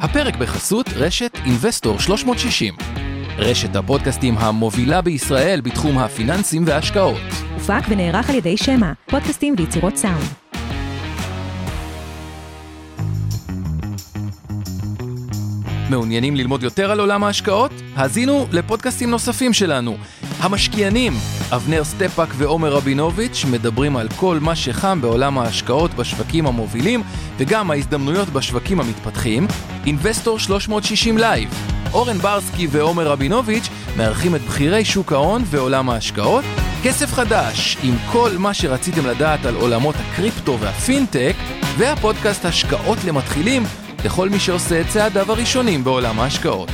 הפרק בחסות רשת אינבסטור 360. רשת הפודקאסטים המובילה בישראל בתחום הפיננסים וההשקעות. הופק ונערך על ידי שמע, פודקאסטים ויצירות סאונד. מעוניינים ללמוד יותר על עולם ההשקעות? האזינו לפודקאסטים נוספים שלנו. המשקיענים, אבנר סטפאק ועומר רבינוביץ' מדברים על כל מה שחם בעולם ההשקעות בשווקים המובילים וגם ההזדמנויות בשווקים המתפתחים. אינבסטור 360 לייב, אורן ברסקי ועומר רבינוביץ' מארחים את בכירי שוק ההון ועולם ההשקעות. כסף חדש, עם כל מה שרציתם לדעת על עולמות הקריפטו והפינטק, והפודקאסט השקעות למתחילים לכל מי שעושה את צעדיו הראשונים בעולם ההשקעות.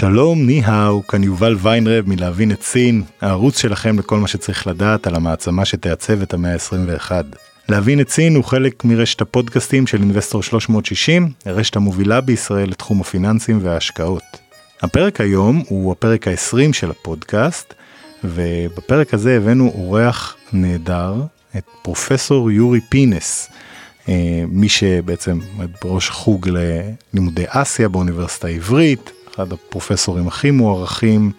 שלום, ניהאו, כאן יובל ויינרב מלהבין את סין, הערוץ שלכם לכל מה שצריך לדעת על המעצמה שתעצב את המאה ה-21. להבין את סין הוא חלק מרשת הפודקאסטים של אינבסטור 360, הרשת המובילה בישראל לתחום הפיננסים וההשקעות. הפרק היום הוא הפרק ה-20 של הפודקאסט, ובפרק הזה הבאנו אורח נהדר, את פרופסור יורי פינס, אה, מי שבעצם בראש חוג ללימודי אסיה באוניברסיטה העברית, אחד הפרופסורים הכי מוערכים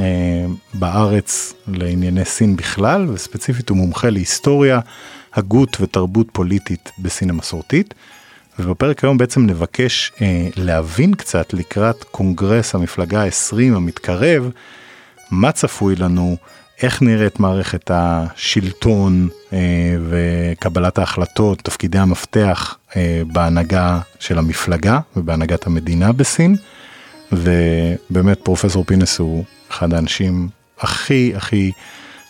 אה, בארץ לענייני סין בכלל, וספציפית הוא מומחה להיסטוריה, הגות ותרבות פוליטית בסין המסורתית. ובפרק היום בעצם נבקש אה, להבין קצת לקראת קונגרס המפלגה ה-20 המתקרב, מה צפוי לנו, איך נראית מערכת השלטון אה, וקבלת ההחלטות, תפקידי המפתח אה, בהנהגה של המפלגה ובהנהגת המדינה בסין. ובאמת פרופסור פינס הוא אחד האנשים הכי הכי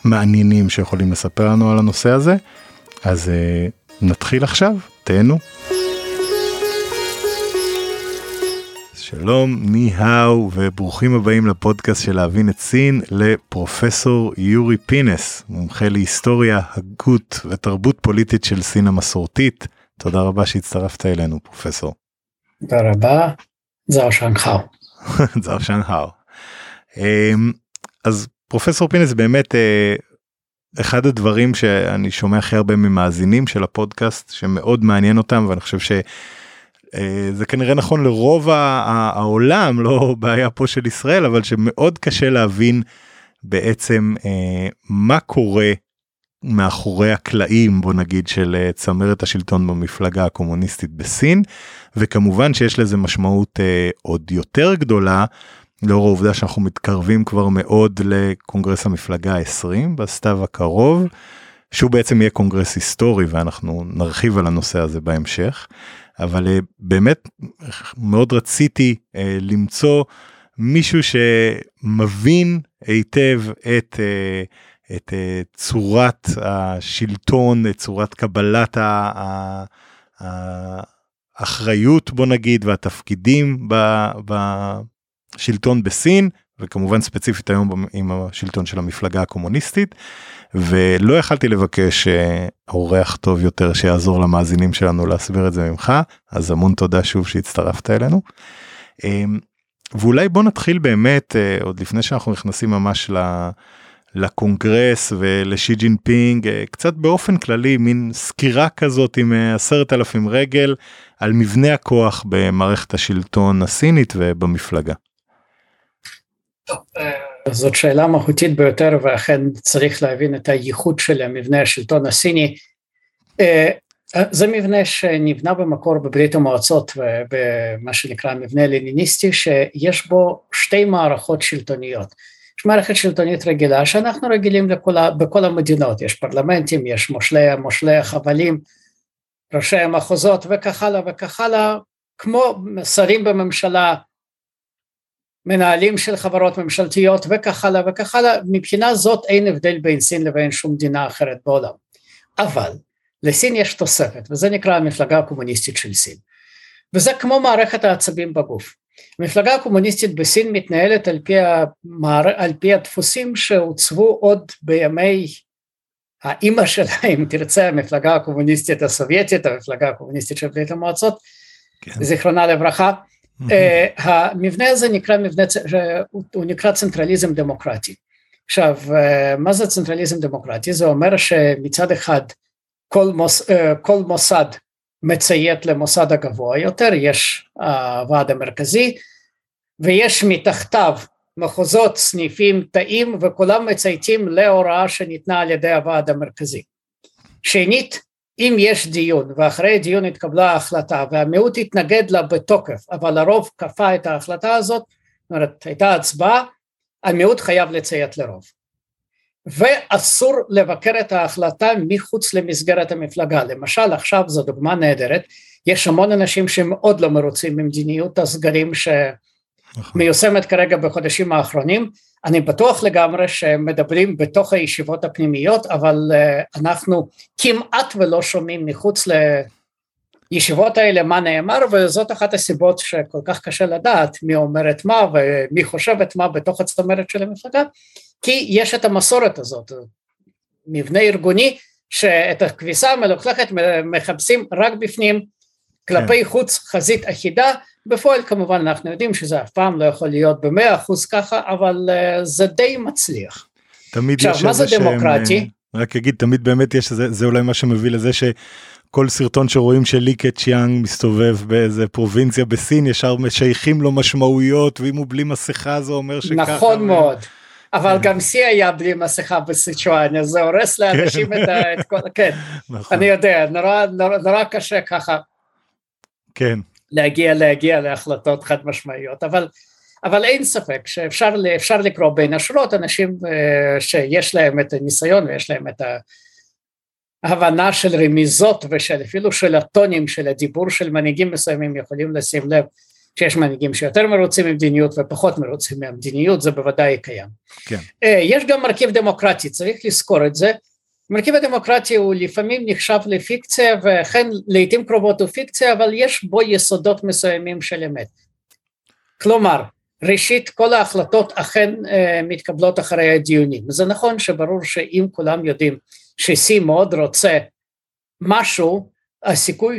מעניינים שיכולים לספר לנו על הנושא הזה. אז uh, נתחיל עכשיו, תהנו. שלום, ניהאו וברוכים הבאים לפודקאסט של להבין את סין לפרופסור יורי פינס, מומחה להיסטוריה, הגות ותרבות פוליטית של סין המסורתית. תודה רבה שהצטרפת אלינו פרופסור. תודה רבה, זהו שנגחאו. זהו שנגחאו. אמ, אז פרופסור פינס באמת אה, אחד הדברים שאני שומע הכי הרבה ממאזינים של הפודקאסט שמאוד מעניין אותם ואני חושב שזה אה, כנראה נכון לרוב העולם לא בעיה פה של ישראל אבל שמאוד קשה להבין בעצם אה, מה קורה מאחורי הקלעים בוא נגיד של צמרת השלטון במפלגה הקומוניסטית בסין וכמובן שיש לזה משמעות עוד יותר גדולה לאור העובדה שאנחנו מתקרבים כבר מאוד לקונגרס המפלגה ה-20 בסתיו הקרוב, שהוא בעצם יהיה קונגרס היסטורי ואנחנו נרחיב על הנושא הזה בהמשך, אבל אה, באמת מאוד רציתי אה, למצוא מישהו שמבין היטב את, אה, את צורת השלטון, את צורת קבלת האחריות בוא נגיד והתפקידים שלטון בסין וכמובן ספציפית היום עם השלטון של המפלגה הקומוניסטית ולא יכלתי לבקש אה, אורח טוב יותר שיעזור למאזינים שלנו להסביר את זה ממך אז המון תודה שוב שהצטרפת אלינו. אמ, ואולי בוא נתחיל באמת אה, עוד לפני שאנחנו נכנסים ממש לקונגרס ולשי ג'ינפינג אה, קצת באופן כללי מין סקירה כזאת מעשרת אלפים רגל על מבנה הכוח במערכת השלטון הסינית ובמפלגה. אה, זאת שאלה מהותית ביותר ואכן צריך להבין את הייחוד של מבנה השלטון הסיני. אה, זה מבנה שנבנה במקור בברית המועצות ובמה שנקרא מבנה לניניסטי שיש בו שתי מערכות שלטוניות. יש מערכת שלטונית רגילה שאנחנו רגילים לכל, בכל המדינות, יש פרלמנטים, יש מושלי, מושלי החבלים, ראשי המחוזות וכך הלאה וכך הלאה, כמו שרים בממשלה, מנהלים של חברות ממשלתיות וכך הלאה וכך הלאה, מבחינה זאת אין הבדל בין סין לבין שום מדינה אחרת בעולם. אבל לסין יש תוספת וזה נקרא המפלגה הקומוניסטית של סין. וזה כמו מערכת העצבים בגוף. המפלגה הקומוניסטית בסין מתנהלת על פי, המער... על פי הדפוסים שהוצבו עוד בימי האימא שלה, אם תרצה, המפלגה הקומוניסטית הסובייטית, המפלגה הקומוניסטית של ברית המועצות, כן. זיכרונה לברכה, המבנה הזה נקרא מבנה, הוא נקרא צנטרליזם דמוקרטי. עכשיו, מה זה צנטרליזם דמוקרטי? זה אומר שמצד אחד כל, מוס, כל מוסד מציית למוסד הגבוה יותר, יש הוועד המרכזי, ויש מתחתיו מחוזות, סניפים, תאים, וכולם מצייתים להוראה שניתנה על ידי הוועד המרכזי. שנית, אם יש דיון ואחרי דיון התקבלה ההחלטה והמיעוט התנגד לה בתוקף, אבל הרוב כפה את ההחלטה הזאת, זאת אומרת הייתה הצבעה, המיעוט חייב לציית לרוב. ואסור לבקר את ההחלטה מחוץ למסגרת המפלגה. למשל עכשיו זו דוגמה נהדרת, יש המון אנשים שמאוד לא מרוצים ממדיניות הסגרים שמיושמת כרגע בחודשים האחרונים, אני בטוח לגמרי שמדברים בתוך הישיבות הפנימיות, אבל uh, אנחנו כמעט ולא שומעים מחוץ לישיבות האלה מה נאמר, וזאת אחת הסיבות שכל כך קשה לדעת מי אומר את מה ומי חושב את מה בתוך הצמרת של המפלגה, כי יש את המסורת הזאת, מבנה ארגוני שאת הכביסה המלוכלכת מחפשים רק בפנים, כלפי כן. חוץ חזית אחידה, בפועל כמובן אנחנו יודעים שזה אף פעם לא יכול להיות במאה אחוז ככה, אבל uh, זה די מצליח. תמיד עכשיו, יש מה זה דמוקרטי? שהם, רק אגיד, תמיד באמת יש, זה, זה אולי מה שמביא לזה ש... כל סרטון שרואים של ליקה צ'יאנג מסתובב באיזה פרובינציה בסין ישר משייכים לו משמעויות ואם הוא בלי מסכה זה אומר שככה. נכון מאוד. אבל כן. גם סי היה בלי מסכה בסיצ'ואן, אז זה הורס לאנשים כן. את כל, כן, נכון. אני יודע, נורא, קשה ככה. כן. להגיע, להגיע להחלטות חד משמעיות, אבל, אבל אין ספק שאפשר לקרוא בין השורות אנשים uh, שיש להם את הניסיון ויש להם את ההבנה של רמיזות ושל אפילו של הטונים של הדיבור של מנהיגים מסוימים יכולים לשים לב שיש מנהיגים שיותר מרוצים ממדיניות ופחות מרוצים מהמדיניות, זה בוודאי קיים. כן. Uh, יש גם מרכיב דמוקרטי, צריך לזכור את זה, המרכיב הדמוקרטי הוא לפעמים נחשב לפיקציה וכן לעיתים קרובות הוא פיקציה אבל יש בו יסודות מסוימים של אמת. כלומר ראשית כל ההחלטות אכן uh, מתקבלות אחרי הדיונים זה נכון שברור שאם כולם יודעים שסי מאוד רוצה משהו הסיכוי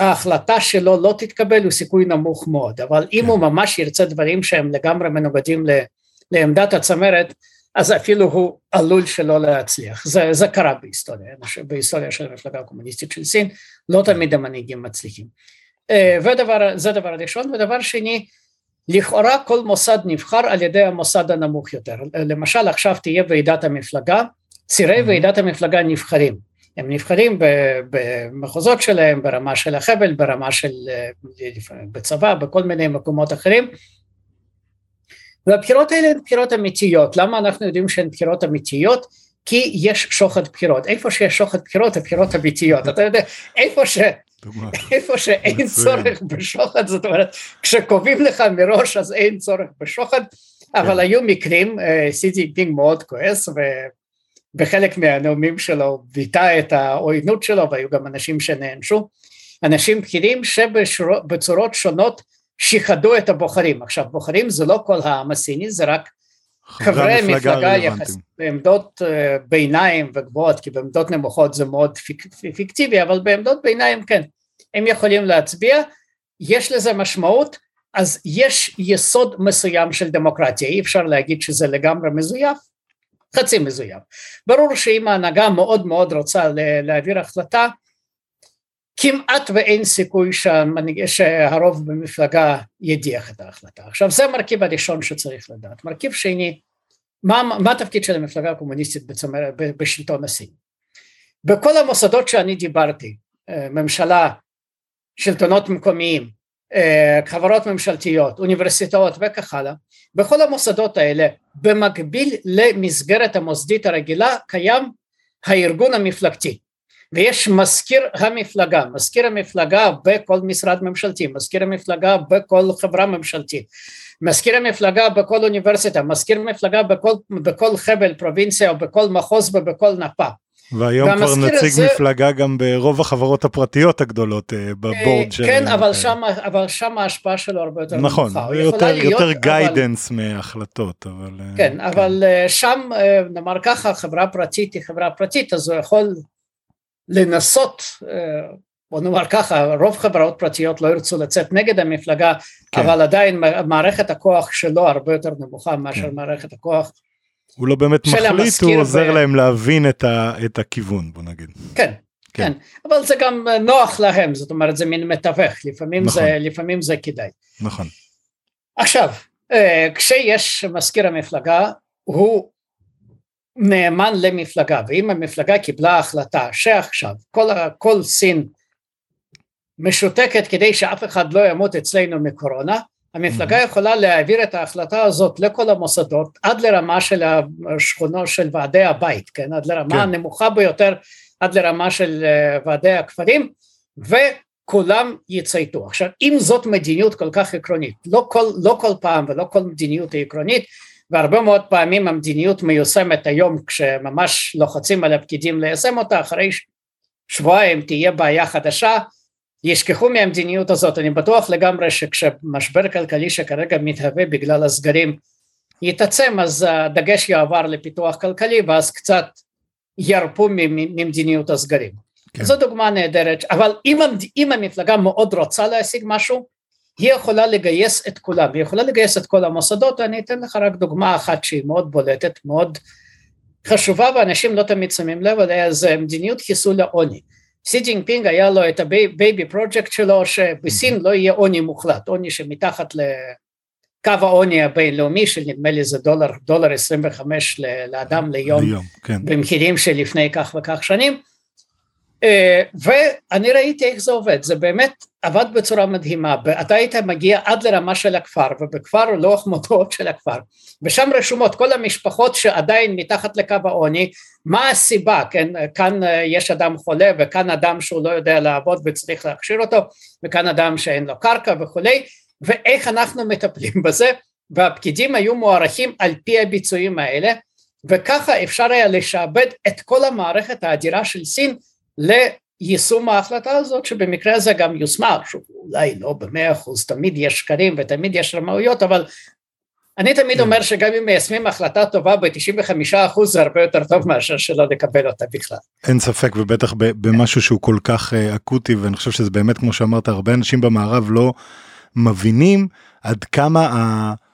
שההחלטה שלו לא תתקבל הוא סיכוי נמוך מאוד אבל אם הוא ממש ירצה דברים שהם לגמרי מנוגדים לעמדת הצמרת אז אפילו הוא עלול שלא להצליח. זה, זה קרה בהיסטוריה, בהיסטוריה של המפלגה הקומוניסטית של סין, לא תמיד המנהיגים מצליחים. אה, ודבר, זה דבר ראשון, ודבר שני, לכאורה כל מוסד נבחר על ידי המוסד הנמוך יותר. למשל עכשיו תהיה ועידת המפלגה, צירי ועידת המפלגה נבחרים. הם נבחרים במחוזות שלהם, ברמה של החבל, ברמה של, אה, בצבא, בכל מיני מקומות אחרים, והבחירות האלה הן בחירות אמיתיות, למה אנחנו יודעים שהן בחירות אמיתיות? כי יש שוחד בחירות, איפה שיש שוחד בחירות הבחירות אמיתיות, אתה יודע, איפה ש... איפה שאין צורך בשוחד, זאת אומרת, כשקובעים לך מראש אז אין צורך בשוחד, אבל כן. היו מקרים, סי ג'ינפינג מאוד כועס, ובחלק מהנאומים שלו ביטא את העוינות שלו, והיו גם אנשים שנענשו, אנשים בכירים שבצורות שונות שיחדו את הבוחרים. עכשיו בוחרים זה לא כל העם הסיני זה רק חברי מפלגה יחס בעמדות אה, ביניים וגבוהות כי בעמדות נמוכות זה מאוד פיק, פיקטיבי אבל בעמדות ביניים כן הם יכולים להצביע. יש לזה משמעות אז יש יסוד מסוים של דמוקרטיה. אי אפשר להגיד שזה לגמרי מזויף חצי מזויף ברור שאם ההנהגה מאוד מאוד רוצה להעביר החלטה כמעט ואין סיכוי שהמנהיג, שהרוב במפלגה ידיח את ההחלטה. עכשיו זה המרכיב הראשון שצריך לדעת. מרכיב שני, מה, מה התפקיד של המפלגה הקומוניסטית בצמר, בשלטון הסין? בכל המוסדות שאני דיברתי, אה, ממשלה, שלטונות מקומיים, אה, חברות ממשלתיות, אוניברסיטאות וכך הלאה, בכל המוסדות האלה במקביל למסגרת המוסדית הרגילה קיים הארגון המפלגתי ויש מזכיר המפלגה, מזכיר המפלגה בכל משרד ממשלתי, מזכיר המפלגה בכל חברה ממשלתית, מזכיר המפלגה בכל אוניברסיטה, מזכיר המפלגה בכל, בכל חבל פרובינציה או בכל מחוז ובכל נפה. והיום כבר נציג זה... מפלגה גם ברוב החברות הפרטיות הגדולות אה, בבורד שלהם. כן, אבל שם, אבל שם ההשפעה שלו הרבה יותר נכון, נמוכה. נכון, יותר, יותר גיידנס אבל... מהחלטות, אבל... אה, כן, כן, אבל אה, שם נאמר ככה, חברה פרטית היא חברה פרטית, אז הוא יכול לנסות בוא נאמר ככה, רוב חברות פרטיות לא ירצו לצאת נגד המפלגה, כן. אבל עדיין מערכת הכוח שלו הרבה יותר נמוכה מאשר כן. מערכת הכוח, הוא לא באמת מחליט, הוא עוזר ו- להם להבין את, ה, את הכיוון, בוא נגיד. כן, כן. כן, אבל זה גם נוח להם, זאת אומרת זה מין מתווך, לפעמים, נכון. זה, לפעמים זה כדאי. נכון. עכשיו, אה, כשיש מזכיר המפלגה, הוא נאמן למפלגה, ואם המפלגה קיבלה החלטה שעכשיו כל, כל סין משותקת כדי שאף אחד לא ימות אצלנו מקורונה, המפלגה יכולה להעביר את ההחלטה הזאת לכל המוסדות עד לרמה של השכונות של ועדי הבית, כן? עד לרמה כן. הנמוכה ביותר, עד לרמה של אה, ועדי הכפרים, וכולם יצייתו. עכשיו, אם זאת מדיניות כל כך עקרונית, לא כל, לא כל פעם ולא כל מדיניות היא עקרונית, והרבה מאוד פעמים המדיניות מיושמת היום כשממש לוחצים על הפקידים ליישם אותה, אחרי שבועיים תהיה בעיה חדשה, ישכחו מהמדיניות הזאת, אני בטוח לגמרי שכשמשבר כלכלי שכרגע מתהווה בגלל הסגרים יתעצם אז הדגש יעבר לפיתוח כלכלי ואז קצת ירפו ממ- ממדיניות הסגרים. כן. זו דוגמה נהדרת, אבל אם, אם המפלגה מאוד רוצה להשיג משהו, היא יכולה לגייס את כולם, היא יכולה לגייס את כל המוסדות, אני אתן לך רק דוגמה אחת שהיא מאוד בולטת, מאוד חשובה ואנשים לא תמיד שמים לב אליה, זה מדיניות חיסול העוני. סי ג'ינפינג היה לו את ה baby project שלו שבסין לא יהיה עוני מוחלט, עוני שמתחת לקו העוני הבינלאומי של נדמה לי זה דולר, דולר 25 ל- לאדם ליום ליום, כן. במחירים של לפני כך וכך שנים ואני ראיתי איך זה עובד, זה באמת עבד בצורה מדהימה, אתה היית מגיע עד לרמה של הכפר ובכפר לוח מודעות של הכפר. ושם רשומות כל המשפחות שעדיין מתחת לקו העוני, מה הסיבה, כן, כאן אה, יש אדם חולה וכאן אדם שהוא לא יודע לעבוד וצריך להכשיר אותו וכאן אדם שאין לו קרקע וכולי. ואיך אנחנו מטפלים בזה? והפקידים היו מוערכים על פי הביצועים האלה. וככה אפשר היה לשעבד את כל המערכת האדירה של סין ליישום ההחלטה הזאת שבמקרה הזה גם יושמה, שוב, אולי לא במאה אחוז, תמיד יש שקרים ותמיד יש רמאויות, אבל אני תמיד כן. אומר שגם אם מיישמים החלטה טובה ב-95 אחוז זה הרבה יותר טוב מאשר שלא לקבל אותה בכלל. אין ספק ובטח במשהו שהוא כל כך אה, אקוטי ואני חושב שזה באמת כמו שאמרת הרבה אנשים במערב לא מבינים עד כמה. ה...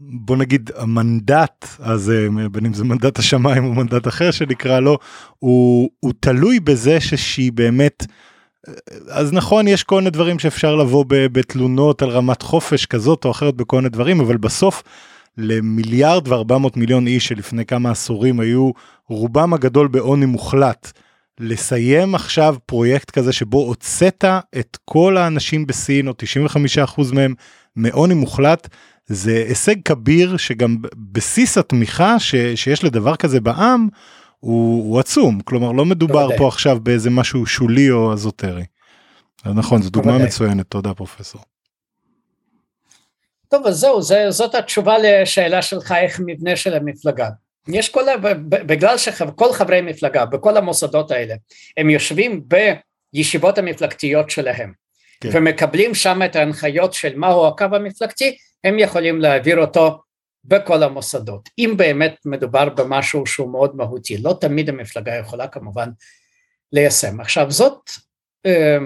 בוא נגיד המנדט הזה בין אם זה מנדט השמיים או מנדט אחר שנקרא לו הוא, הוא תלוי בזה שהיא באמת אז נכון יש כל מיני דברים שאפשר לבוא בתלונות על רמת חופש כזאת או אחרת בכל מיני דברים אבל בסוף למיליארד וארבע מאות מיליון איש שלפני כמה עשורים היו רובם הגדול בעוני מוחלט. לסיים עכשיו פרויקט כזה שבו הוצאת את כל האנשים בסין או 95% מהם מעוני מוחלט זה הישג כביר שגם בסיס התמיכה ש, שיש לדבר כזה בעם הוא, הוא עצום כלומר לא מדובר בוודאי. פה עכשיו באיזה משהו שולי או אזוטרי. אז נכון זו דוגמה. מצוינת תודה פרופסור. טוב אז זהו, זה, זאת התשובה לשאלה שלך איך מבנה של המפלגה. יש כל, בגלל שכל חברי מפלגה בכל המוסדות האלה הם יושבים בישיבות המפלגתיות שלהם. כן. ומקבלים שם את ההנחיות של מהו הקו המפלגתי הם יכולים להעביר אותו בכל המוסדות. אם באמת מדובר במשהו שהוא מאוד מהותי לא תמיד המפלגה יכולה כמובן ליישם. עכשיו זאת אה,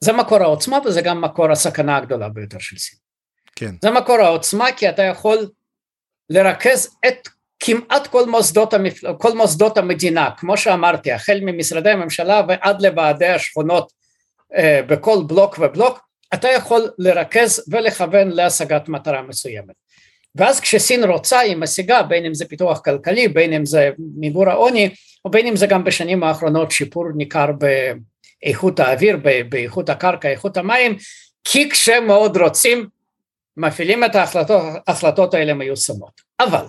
זה מקור העוצמה וזה גם מקור הסכנה הגדולה ביותר של סין. כן. זה מקור העוצמה כי אתה יכול לרכז את כמעט כל מוסדות, המפל... כל מוסדות המדינה, כמו שאמרתי, החל ממשרדי הממשלה ועד לוועדי השכונות אה, בכל בלוק ובלוק, אתה יכול לרכז ולכוון להשגת מטרה מסוימת. ואז כשסין רוצה היא משיגה, בין אם זה פיתוח כלכלי, בין אם זה מיגור העוני, או בין אם זה גם בשנים האחרונות שיפור ניכר באיכות האוויר, באיכות הקרקע, איכות המים, כי כשמאוד רוצים מפעילים את ההחלטות, ההחלטות האלה מיושמות. אבל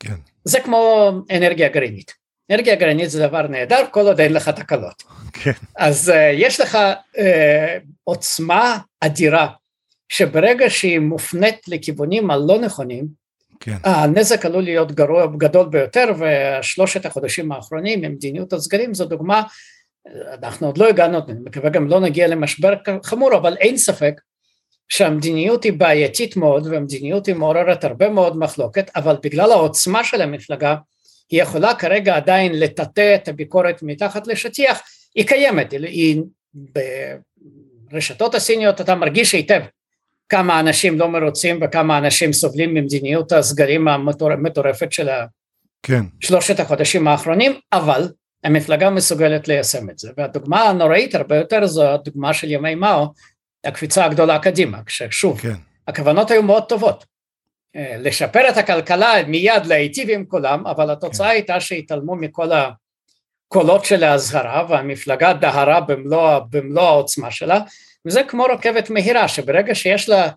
כן. זה כמו אנרגיה גרעינית. אנרגיה גרעינית זה דבר נהדר כל עוד אין לך תקלות. כן. אז uh, יש לך uh, עוצמה אדירה שברגע שהיא מופנית לכיוונים הלא נכונים, כן. הנזק עלול להיות גרוע, גדול ביותר ושלושת החודשים האחרונים ממדיניות הסגרים זו דוגמה, אנחנו עוד לא הגענו, אני מקווה גם לא נגיע למשבר חמור, אבל אין ספק שהמדיניות היא בעייתית מאוד והמדיניות היא מעוררת הרבה מאוד מחלוקת, אבל בגלל העוצמה של המפלגה היא יכולה כרגע עדיין לטאטא את הביקורת מתחת לשטיח, היא קיימת, היא ברשתות הסיניות אתה מרגיש היטב כמה אנשים לא מרוצים וכמה אנשים סובלים ממדיניות הסגרים המטורפת של כן. שלושת החודשים האחרונים, אבל המפלגה מסוגלת ליישם את זה. והדוגמה הנוראית הרבה יותר זו הדוגמה של ימי מאו, הקפיצה הגדולה קדימה, כששוב, כן. הכוונות היו מאוד טובות. לשפר את הכלכלה מיד להיטיב עם כולם, אבל התוצאה כן. הייתה שהתעלמו מכל הקולות של האזהרה והמפלגה דהרה במלוא, במלוא העוצמה שלה, וזה כמו רכבת מהירה, שברגע שיש לה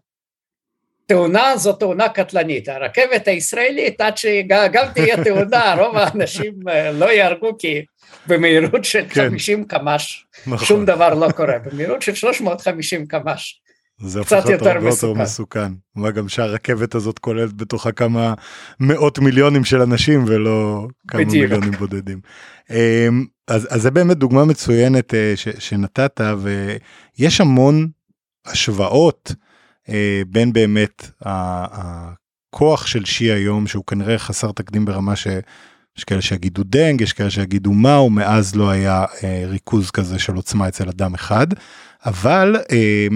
תאונה זו תאונה קטלנית, הרכבת הישראלית עד שגם תהיה תאונה רוב האנשים אה, לא יהרגו כי במהירות של כן. 50 קמ"ש נכון. שום דבר לא קורה, במהירות של 350 קמ"ש זה קצת יותר מסוכן. יותר מסוכן. מה גם שהרכבת הזאת כוללת בתוכה כמה מאות מיליונים של אנשים ולא כמה בדיוק. מיליונים בודדים. אמ, אז, אז זה באמת דוגמה מצוינת אה, ש, שנתת ויש המון השוואות אה, בין באמת הכוח של שי היום שהוא כנראה חסר תקדים ברמה ש... יש כאלה שיגידו דנג, יש כאלה שיגידו מאו, מאז לא היה אה, ריכוז כזה של עוצמה אצל אדם אחד, אבל אה,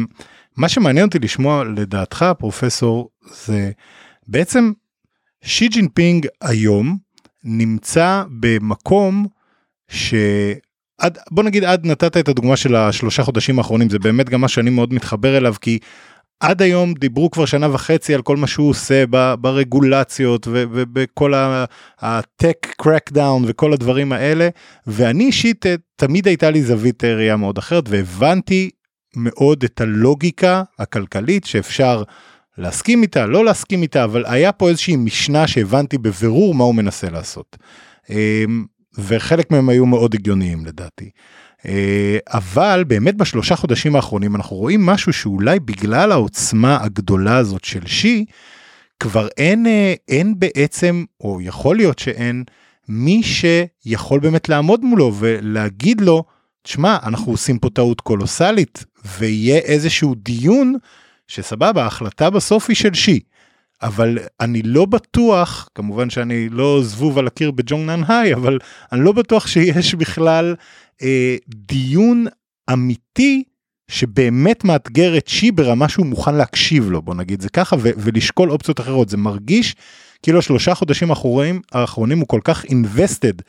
מה שמעניין אותי לשמוע לדעתך פרופסור זה בעצם שי ג'ינפינג היום נמצא במקום שעד בוא נגיד עד נתת את הדוגמה של השלושה חודשים האחרונים זה באמת גם מה שאני מאוד מתחבר אליו כי עד היום דיברו כבר שנה וחצי על כל מה שהוא עושה ברגולציות ובכל ה-tech crackdown וכל הדברים האלה ואני אישית אה, תמיד הייתה לי זווית ראייה מאוד אחרת והבנתי מאוד את הלוגיקה הכלכלית שאפשר להסכים איתה לא להסכים איתה אבל היה פה איזושהי משנה שהבנתי בבירור מה הוא מנסה לעשות. אמ, וחלק מהם היו מאוד הגיוניים לדעתי. אה, אבל באמת בשלושה חודשים האחרונים אנחנו רואים משהו שאולי בגלל העוצמה הגדולה הזאת של שי, כבר אין, אה, אין בעצם, או יכול להיות שאין, מי שיכול באמת לעמוד מולו ולהגיד לו, תשמע, אנחנו עושים פה טעות קולוסלית, ויהיה איזשהו דיון שסבבה, ההחלטה בסוף היא של שי. אבל אני לא בטוח, כמובן שאני לא זבוב על הקיר בג'ונגנן היי, אבל אני לא בטוח שיש בכלל אה, דיון אמיתי שבאמת מאתגר את שי ברמה שהוא מוכן להקשיב לו, בוא נגיד זה ככה, ולשקול אופציות אחרות. זה מרגיש כאילו שלושה חודשים האחרונים, האחרונים הוא כל כך invested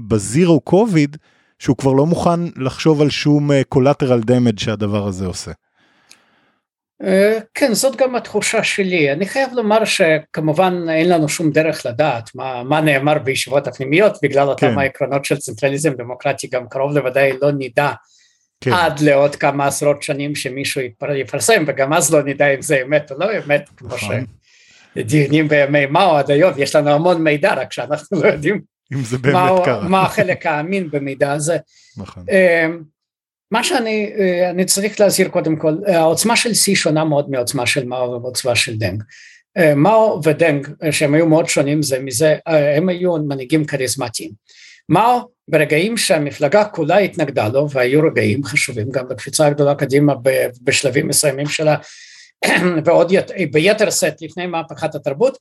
בזירו קוביד, שהוא כבר לא מוכן לחשוב על שום uh, collateral damage שהדבר הזה עושה. אה, כן, זאת גם התחושה שלי. אני חייב לומר שכמובן אין לנו שום דרך לדעת מה, מה נאמר בישיבות הפנימיות, בגלל אותם כן. העקרונות של צנטרליזם דמוקרטי, גם קרוב לוודאי לא נדע כן. עד לעוד כמה עשרות שנים שמישהו יפרסם, וגם אז לא נדע אם זה אמת או לא אמת, כמו נכון. שדיונים בימי מאו עד היום, יש לנו המון מידע, רק שאנחנו לא יודעים אם זה באמת מה, קרה. מה החלק האמין במידע הזה. נכון. אה, מה שאני אה, צריך להזהיר קודם כל, העוצמה של C שונה מאוד מעוצמה של מאו ועוצמה של דנג. אה, מאו ודנג, שהם היו מאוד שונים זה מזה, אה, הם היו מנהיגים כריזמטיים. מאו ברגעים שהמפלגה כולה התנגדה לו, והיו רגעים חשובים גם בקפיצה הגדולה קדימה בשלבים מסוימים שלה, ועוד ית, ביתר שאת לפני מהפכת התרבות,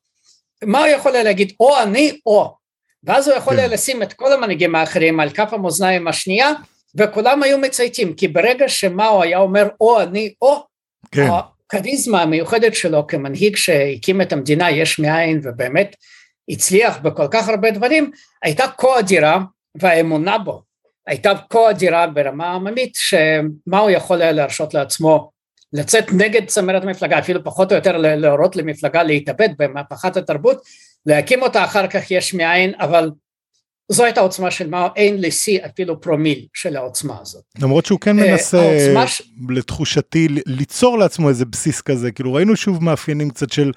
מאו יכול היה להגיד או אני או, ואז הוא יכול היה כן. לשים את כל המנהיגים האחרים על כף המאזניים השנייה, וכולם היו מצייתים, כי ברגע שמאו היה אומר או אני או, כן. הכריזמה המיוחדת שלו כמנהיג שהקים את המדינה יש מאין ובאמת הצליח בכל כך הרבה דברים, הייתה כה אדירה והאמונה בו הייתה כה אדירה ברמה עממית שמאו יכול היה להרשות לעצמו לצאת נגד צמרת המפלגה, אפילו פחות או יותר להורות למפלגה להתאבד במהפכת התרבות, להקים אותה אחר כך יש מאין, אבל זו הייתה עוצמה של מה אין לשיא אפילו פרומיל של העוצמה הזאת. למרות שהוא כן אה, מנסה ש... לתחושתי ליצור לעצמו איזה בסיס כזה כאילו ראינו שוב מאפיינים קצת של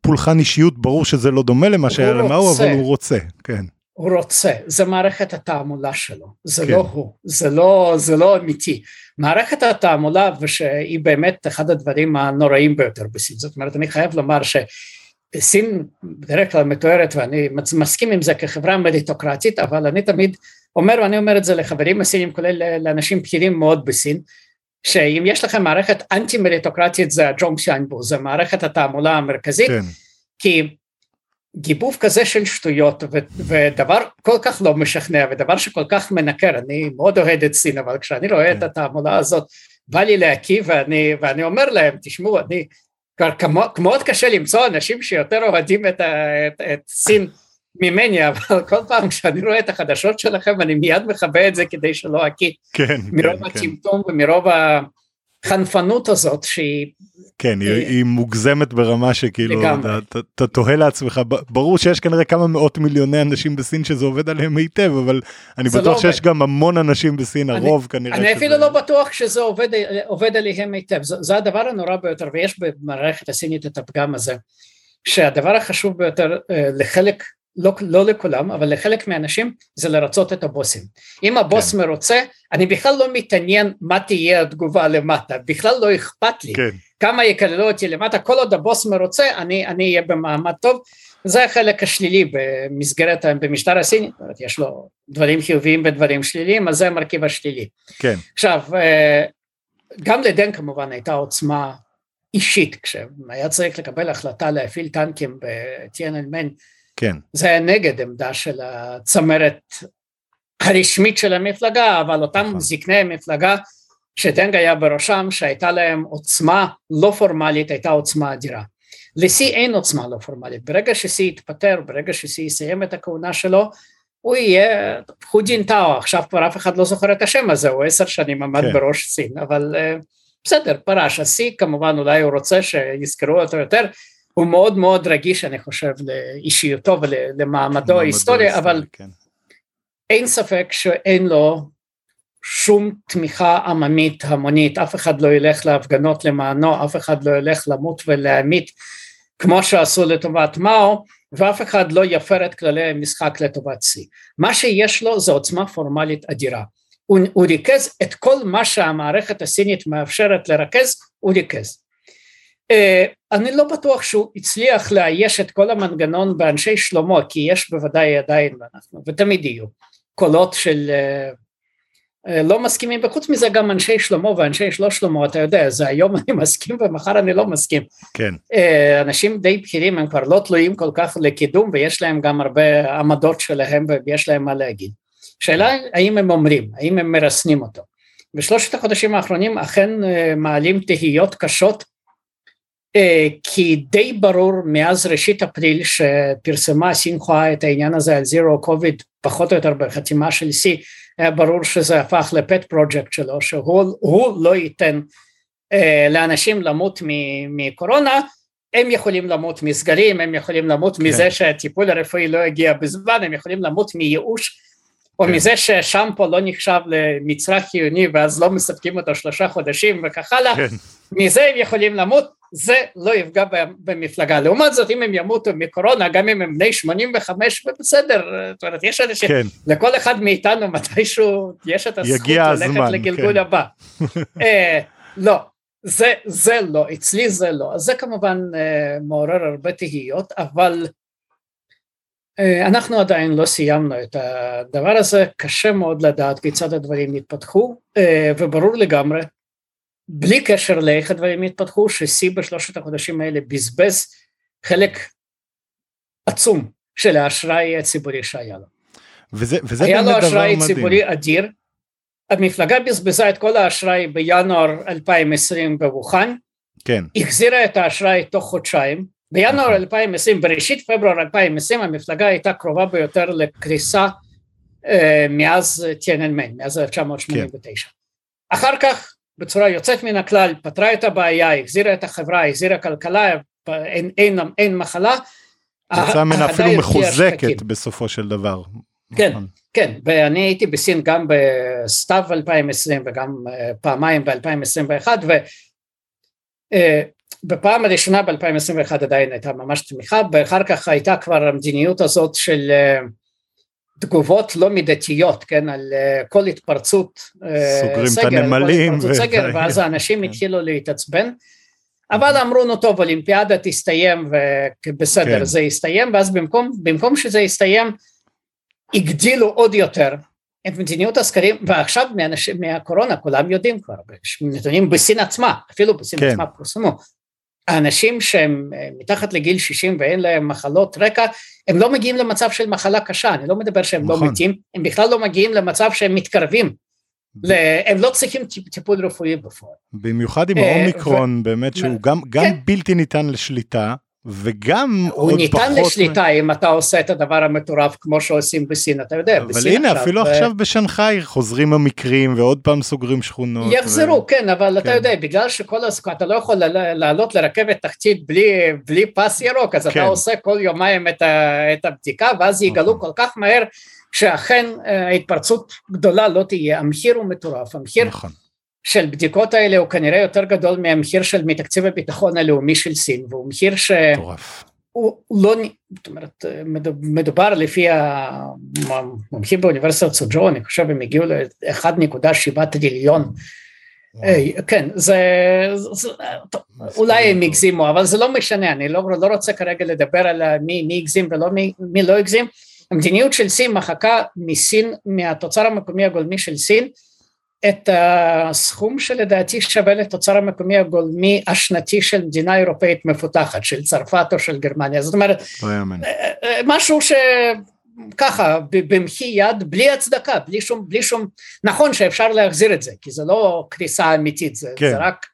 פולחן אישיות ברור שזה לא דומה למה שהיה למאו אבל הוא רוצה כן. הוא רוצה זה מערכת התעמולה שלו זה כן. לא הוא זה לא זה לא אמיתי מערכת התעמולה ושהיא באמת אחד הדברים הנוראים ביותר בסין זאת אומרת אני חייב לומר ש... סין בדרך כלל מתוארת ואני מסכים עם זה כחברה מריטוקרטית אבל אני תמיד אומר ואני אומר את זה לחברים הסינים כולל לאנשים בכירים מאוד בסין שאם יש לכם מערכת אנטי מריטוקרטית זה הג'ונג שיינבו זה מערכת התעמולה המרכזית כן. כי גיבוב כזה של שטויות ו- ודבר כל כך לא משכנע ודבר שכל כך מנקר, אני מאוד אוהד את סין אבל כשאני רואה כן. את התעמולה הזאת בא לי להקיא ואני, ואני אומר להם תשמעו אני כמו, מאוד קשה למצוא אנשים שיותר אוהדים את, את, את סין ממני אבל כל פעם כשאני רואה את החדשות שלכם אני מיד מכבה את זה כדי שלא אקיא כן, מרוב כן, הטמטום כן. ומרוב החנפנות הזאת שהיא כן, היא, אה, היא מוגזמת ברמה שכאילו, אתה תוהה לעצמך, ברור שיש כנראה כמה מאות מיליוני אנשים בסין שזה עובד עליהם היטב, אבל אני לא בטוח לא שיש עובד. גם המון אנשים בסין, אני, הרוב כנראה אני שזה... אפילו לא בטוח שזה עובד, עובד עליהם היטב, זה, זה הדבר הנורא ביותר, ויש במערכת הסינית את הפגם הזה, שהדבר החשוב ביותר אה, לחלק לא, לא לכולם, אבל לחלק מהאנשים זה לרצות את הבוסים. אם הבוס כן. מרוצה, אני בכלל לא מתעניין מה תהיה התגובה למטה, בכלל לא אכפת לי. כן. כמה יקללו אותי למטה, כל עוד הבוס מרוצה, אני אהיה במעמד טוב. זה החלק השלילי במסגרת, במשטר הסיני, יש לו דברים חיוביים ודברים שליליים, אז זה המרכיב השלילי. כן. עכשיו, אה, גם לדן כמובן הייתה עוצמה אישית, כשהיה צריך לקבל החלטה להפעיל טנקים בטיאנלמן, כן. זה היה נגד עמדה של הצמרת הרשמית של המפלגה, אבל אותם נכון. זקני המפלגה שדנג היה בראשם, שהייתה להם עוצמה לא פורמלית, הייתה עוצמה אדירה. לשיא אין עוצמה לא פורמלית, ברגע ששיא יתפטר, ברגע ששיא יסיים את הכהונה שלו, הוא יהיה חוג'ין טאו, עכשיו כבר אף אחד לא זוכר את השם הזה, הוא עשר שנים עמד כן. בראש סין, אבל uh, בסדר, פרש, השיא כמובן אולי הוא רוצה שיזכרו אותו יותר, הוא מאוד מאוד רגיש אני חושב לאישיותו ולמעמדו ההיסטורי, אבל כן. אין ספק שאין לו שום תמיכה עממית המונית, אף אחד לא ילך להפגנות למענו, אף אחד לא ילך למות ולהמית כמו שעשו לטובת מאו, ואף אחד לא יפר את כללי המשחק לטובת שיא. מה שיש לו זה עוצמה פורמלית אדירה. הוא, הוא ריכז את כל מה שהמערכת הסינית מאפשרת לרכז, הוא ריכז. אה, אני לא בטוח שהוא הצליח לאייש את כל המנגנון באנשי שלמה, כי יש בוודאי עדיין, ואנחנו, ותמיד יהיו, קולות של אה, אה, לא מסכימים, וחוץ מזה גם אנשי שלמה ואנשי שלא שלמה, אתה יודע, זה היום אני מסכים ומחר אני לא מסכים. כן. אנשים די בכירים הם כבר לא תלויים כל כך לקידום ויש להם גם הרבה עמדות שלהם ויש להם מה להגיד. שאלה האם הם אומרים, האם הם מרסנים אותו. בשלושת החודשים האחרונים אכן מעלים תהיות קשות כי די ברור מאז ראשית אפריל שפרסמה סינכואה את העניין הזה על זירו קוביד פחות או יותר בחתימה של C היה ברור שזה הפך לפט פרויקט שלו שהוא לא ייתן אה, לאנשים למות מקורונה הם יכולים למות מסגרים הם יכולים למות כן. מזה שהטיפול הרפואי לא הגיע בזמן הם יכולים למות מייאוש או כן. מזה ששמפו לא נחשב למצרך חיוני ואז לא מספקים אותו שלושה חודשים וכך הלאה, כן. מזה הם יכולים למות, זה לא יפגע במפלגה. לעומת זאת אם הם ימותו מקורונה, גם אם הם בני 85, בסדר, זאת אומרת יש אנשים, כן. לכל אחד מאיתנו מתישהו יש את הזכות ללכת הזמן, לגלגול כן. הבא. אה, לא, זה, זה לא, אצלי זה לא, אז זה כמובן אה, מעורר הרבה תהיות, אבל אה, אנחנו עדיין לא סיימנו את הדבר הזה, קשה מאוד לדעת כיצד הדברים יתפתחו, אה, וברור לגמרי, בלי קשר לאיך הדברים יתפתחו, ששיא בשלושת החודשים האלה בזבז חלק עצום של האשראי הציבורי שהיה לו. וזה, וזה היה לו אשראי ציבורי אדיר, המפלגה בזבזה את כל האשראי בינואר 2020 בווכאן, כן. החזירה את האשראי תוך חודשיים, בינואר 2020, נכון. בראשית פברואר 2020 המפלגה הייתה קרובה ביותר לקריסה אה, מאז טייננמן, מאז 1989. כן. אחר כך בצורה יוצאת מן הכלל פתרה את הבעיה, החזירה את החברה, החזירה כלכלה, אין, אין, אין מחלה. יצאה ממנה אפילו מחוזקת בסופו של דבר. כן, נכון. כן, ואני הייתי בסין גם בסתיו 2020 וגם אה, פעמיים ב-2021 ו... אה, הראשונה ב-2021 עדיין הייתה ממש תמיכה, ואחר כך הייתה כבר המדיניות הזאת של אה, תגובות לא מידתיות, כן, על אה, כל התפרצות אה, סוגרים סגר, את הנמלים, ו... סגר, ואז האנשים כן. התחילו להתעצבן, אבל אמרו נו טוב, אולימפיאדה תסתיים ובסדר, כן. זה יסתיים, ואז במקום, במקום שזה יסתיים, הגדילו עוד יותר את מדיניות הסקרים, ועכשיו מהקורונה כולם יודעים כבר, נתונים בסין עצמה, אפילו בסין כן. עצמה פורסמו, האנשים שהם מתחת לגיל 60 ואין להם מחלות רקע, הם לא מגיעים למצב של מחלה קשה, אני לא מדבר שהם לא נכון. לא מתים, הם בכלל לא מגיעים למצב שהם מתקרבים, הם לא צריכים טיפול רפואי בפועל. במיוחד עם אה, האומיקרון, באמת שהוא גם גם כן. בלתי ניתן לשליטה, וגם הוא עוד ניתן פחות... לשליטה אם אתה עושה את הדבר המטורף כמו שעושים בסין, אתה יודע, אבל בסין הנה, אפילו אה, עכשיו בשנגחאי חוזרים המקרים ועוד פעם סוגרים שכונות. יחזרו, כן, אבל אתה כן. יודע, בגלל שכל הס... אתה לא יכול לעלות לרכבת תחתית בלי, בלי פס ירוק, אז כן. אתה עושה כל יומיים את, ה... את הבדיקה, ואז יגלו נכון. כל כך מהר שאכן אה, ההתפרצות גדולה לא תהיה, המחיר הוא מטורף, המחיר נכון. של בדיקות האלה הוא כנראה יותר גדול מהמחיר של מתקציב הביטחון הלאומי של סין, והוא מחיר ש... מטורף. הוא לא, זאת אומרת, מדוב- מדובר לפי המומחים באוניברסיטת סוג'ו, אני חושב הם הגיעו ל-1.7 טריליון, כן, זה, אולי הם הגזימו, אבל זה לא משנה, אני לא, לא רוצה כרגע לדבר על מי, הגזים ולא מי, מי לא הגזים, המדיניות של סין מחקה מסין, מהתוצר המקומי הגולמי של סין, את הסכום שלדעתי שווה לתוצר המקומי הגולמי השנתי של מדינה אירופאית מפותחת, של צרפת או של גרמניה, זאת אומרת, לא יאמן. אה, משהו שככה, ב- במחי יד, בלי הצדקה, בלי שום, בלי שום, נכון שאפשר להחזיר את זה, כי זה לא קריסה אמיתית, זה, כן. זה רק,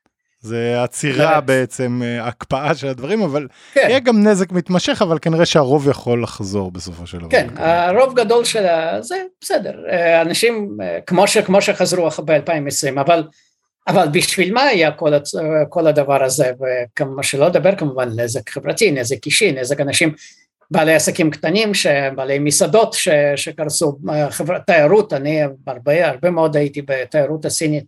זה עצירה. בעצם, אה, הקפאה של הדברים, אבל כן, יהיה גם נזק מתמשך, אבל כנראה שהרוב יכול לחזור בסופו של דבר. כן, הרוב גדול של ה- זה בסדר, אה, אנשים אה, כמו, ש, כמו שחזרו ב-2020, אבל, אבל בשביל מה היה כל, הצ, כל הדבר הזה, וכמה שלא לדבר כמובן נזק חברתי, נזק אישי, נזק אנשים, בעלי עסקים קטנים, ש- בעלי מסעדות ש, שקרסו, אה, חבר, תיירות, אני הרבה, הרבה מאוד הייתי בתיירות הסינית,